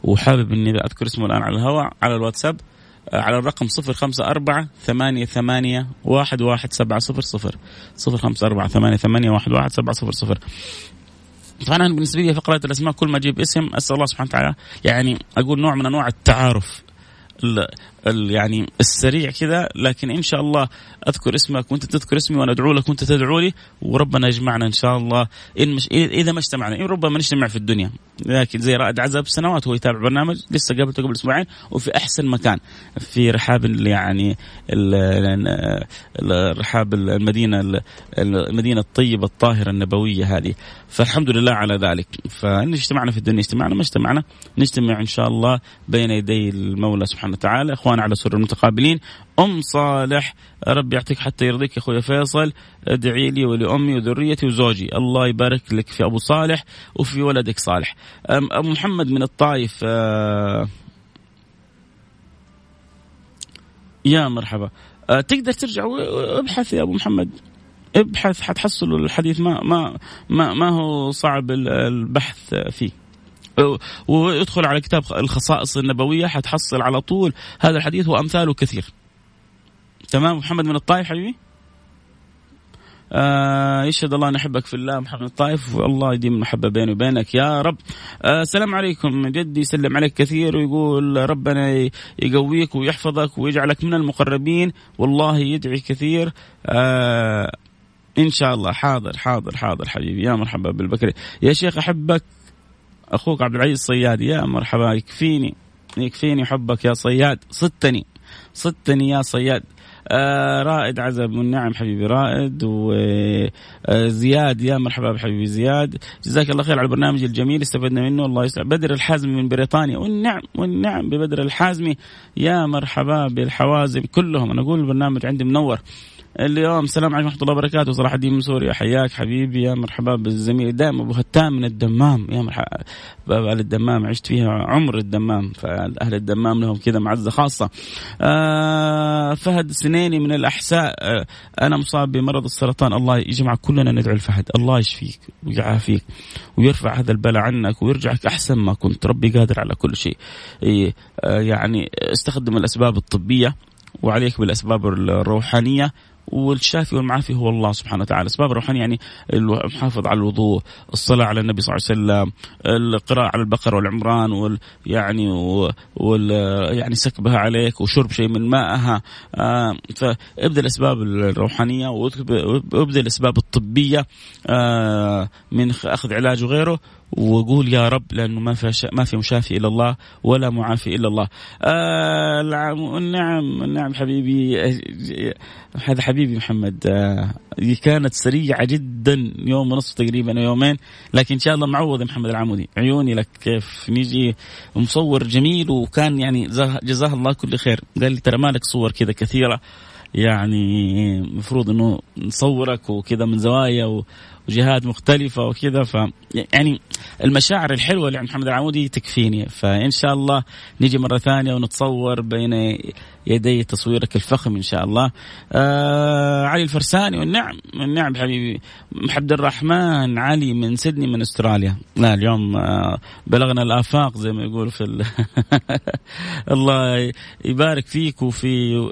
وحابب إني أذكر اسمه الآن على الهواء على الواتساب. على الرقم صفر خمسة أربعة ثمانية ثمانية واحد واحد سبعة صفر صفر. صفر خمسة أربعة ثمانية ثمانية واحد واحد سبعة صفر صفر. طبعا أنا بالنسبة لي فقرة الأسماء كل ما أجيب اسم أسأل الله سبحانه وتعالى. يعني أقول نوع من أنواع التعارف. يعني السريع كذا لكن إن شاء الله أذكر اسمك وأنت تذكر اسمي وأنا أدعو لك وأنت تدعو لي وربنا يجمعنا إن شاء الله. إن مش اذا ما اجتمعنا إن ربما نجتمع في الدنيا. لكن زي رائد عزب سنوات هو يتابع برنامج لسه قابلته قبل أسبوعين وفي أحسن مكان في رحاب يعني رحاب المدينة المدينة الطيبة الطاهرة النبوية هذه. فالحمد لله على ذلك. فإن اجتمعنا في الدنيا اجتمعنا ما اجتمعنا نجتمع إن شاء الله بين يدي المولى سبحانه وتعالى اخوان رمضان على سر المتقابلين. أم صالح ربي يعطيك حتى يرضيك يا أخوي فيصل. ادعي لي ولأمي وذريتي وزوجي. الله يبارك لك في أبو صالح وفي ولدك صالح. ابو محمد من الطائف آه، يا مرحبا. آه، تقدر ترجع وابحث يا أبو محمد. ابحث حتحصلوا الحديث. ما ما, ما هو صعب البحث فيه. وادخل على كتاب الخصائص النبوية حتحصل على طول هذا الحديث وأمثاله كثير. تمام؟ محمد من الطائف حبيبي؟ آه يشهد الله نحبك في الله محمد الطائف. والله يديم المحبة بيني وبينك. يا رب. آه السلام عليكم. جدي يسلم عليك كثير ويقول ربنا يقويك ويحفظك ويجعلك من المقربين. والله يدعي كثير. آه إن شاء الله. حاضر حاضر حاضر حبيبي. يا مرحبا بالبكري يا شيخ أحبك أخوك عبد العزيز صياد يا مرحبا يكفيني يكفيني حبك يا صياد. صدتني صدتني يا صياد. آه رائد عزب والنعم حبيبي رائد وزياد آه، يا مرحبا بحبيبي زياد. جزاك الله خير على البرنامج الجميل استفدنا منه. الله يسعد. بدر الحازمي من بريطانيا. والنعم والنعم ببدر الحازمي. يا مرحبا بالحوازم كلهم. أنا أقول البرنامج عندي منور. اليوم. السلام عليكم ورحمة الله وبركاته. صلاح الدين من سوريا حياك حبيبي. يا مرحبا بالزميل. دائما أبو هتام من الدمام. يا مرحبا. أهل الدمام. عشت فيها عمر الدمام. فأهل الدمام لهم كذا معزة خاصة. آه فهد سنيني من الأحساء. آه أنا مصاب بمرض السرطان. الله يجمع كلنا ندعو الفهد. الله يشفيك ويعافيك ويرفع هذا البلاء عنك ويرجعك أحسن ما كنت. ربي قادر على كل شيء. آه يعني استخدم الأسباب الطبية وعليك بالأسباب الروحانية والشافي والمعافي هو الله سبحانه وتعالى. اسباب الروحانيه يعني المحافظه على الوضوء الصلاة على النبي صلى الله عليه وسلم القراءة على البقرة والعمران وال يعني وال يعني سكبها عليك وشرب شيء من مائها آه فابدأ الأسباب الروحانية وابدأ الأسباب الطبية آه من أخذ علاج وغيره. وقول يا رب لأنه ما في ما في مشافي إلا الله ولا معافي إلا الله. آه النعم النعم حبيبي. هذا حبيبي محمد. آه كانت سريعة جدا يوم ونصف تقريبا يومين لكن إن شاء الله معوض محمد العمودي. عيوني لك كيف؟ نيجي مصور جميل وكان يعني جزاه الله كل خير. قال لي ترى مالك صور كذا كثيرة. يعني المفروض إنه نصورك وكذا من زوايا وجهات مختلفة وكذا ف يعني المشاعر الحلوة اللي عند محمد العمودي تكفيني. فإن شاء الله نيجي مرة ثانية ونتصور بين يدي تصويرك الفخم إن شاء الله. آه علي الفرساني والنعم والنعم حبيبي. عبد الرحمن علي من سيدني من أستراليا. لا اليوم آه بلغنا الآفاق زي ما يقول في ال... الله يبارك فيك وفي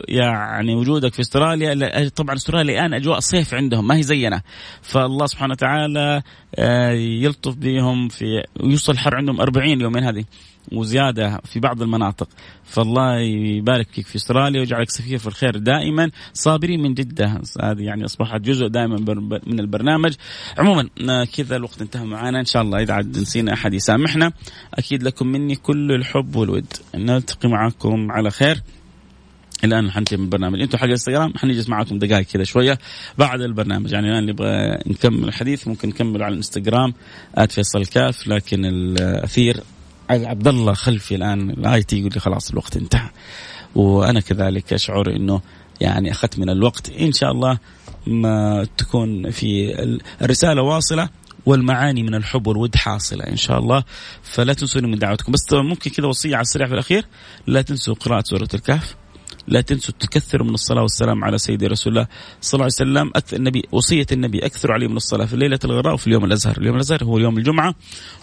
يعني وجودك في أستراليا. طبعا أستراليا الآن أجواء صيف عندهم ما هي زينا. فالله سبحانه وتعالى آه، يلطف بهم في ويوصل الحر عندهم 40 يومين هذه. وزيادة في بعض المناطق. فالله يبارك فيك في استراليا ويجعلك سفير في الخير دائما. صابرين من جدة. هذه يعني أصبحت جزء دائما من البرنامج. عموما آه، كذا الوقت انتهى معنا إن شاء الله إذا عاد نسينا أحد يسامحنا. أكيد لكم مني كل الحب والود. نلتقي معكم على خير. الان حنتهي من البرنامج أنتم حق الإنستغرام حنجلس معاكم دقائق كذا شوية بعد البرنامج. يعني الآن نبغى نكمل الحديث. ممكن نكمل على الإنستغرام @فيصل كاف. لكن الأثير عبد الله خلفي الآن الآيتي يقول لي خلاص الوقت انتهى. وأنا كذلك أشعر إنه يعني أخذت من الوقت. إن شاء الله ما تكون في الرسالة واصلة والمعاني من الحب والود حاصلة إن شاء الله. فلا تنسوني من دعوتكم. بس ممكن كذا وصية على السريع في الأخير. لا تنسوا قراءة سورة الكهف. لا تنسوا تكثروا من الصلاة والسلام على سيدي رسول الله صلى الله عليه وسلم. أكثر النبي وصية النبي أكثروا عليه من الصلاة في ليلة الغراء وفي اليوم الأزهر. اليوم الأزهر هو يوم الجمعة.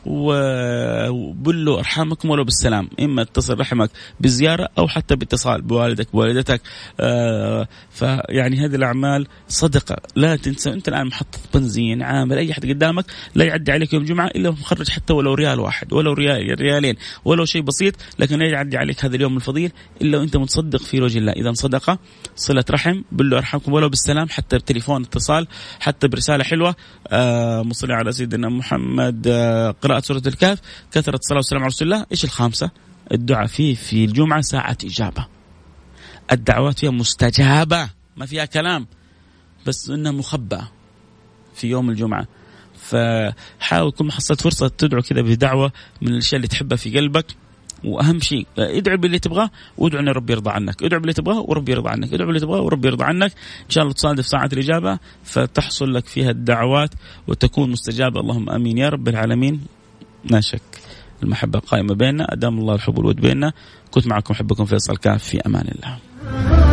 وبلوا أرحامكم ولو بالسلام. إما تصل رحمك بالزيارة أو حتى باتصال بوالدك بوالدتك. آه فيعني هذه الأعمال صدقة. لا تنسى أنت الآن محطة بنزين عامل أي أحد قدامك لا يعدي عليك يوم الجمعة إلا مخرج حتى ولو ريال واحد ولو ريال ريالين ولو شيء بسيط لكن لا يعدي عليك هذا اليوم الفضيل إلا وأنت متصدق في وجه الله. إذا صدقة صلة رحم بلوا أرحمكم ولو بالسلام حتى بتليفون اتصال حتى برسالة حلوة. آه مصلي على سيدنا محمد. آه قراءة سورة الكهف كثرة الصلاة والسلام على رسول الله. إيش الخامسة؟ الدعاء فيه في الجمعة ساعة إجابة. الدعوات فيها مستجابة ما فيها كلام بس إنها مخبأة في يوم الجمعة. فحاول كل ما حصلت فرصة تدعو كذا بدعوة من الأشياء اللي تحبها في قلبك. وأهم شيء ادعو باللي تبغاه وادعو إن ربي يرضى عنك، ادعو باللي تبغاه وربي يرضى عنك، ادعو باللي تبغاه وربي يرضى عنك، إن شاء الله تصادف ساعة الإجابة فتحصل لك فيها الدعوات وتكون مستجابة. اللهم آمين يا رب العالمين. لا شك المحبة قائمة بيننا أدام الله الحب والود بيننا. كنت معكم محبكم فيصل الكاف. في أمان الله.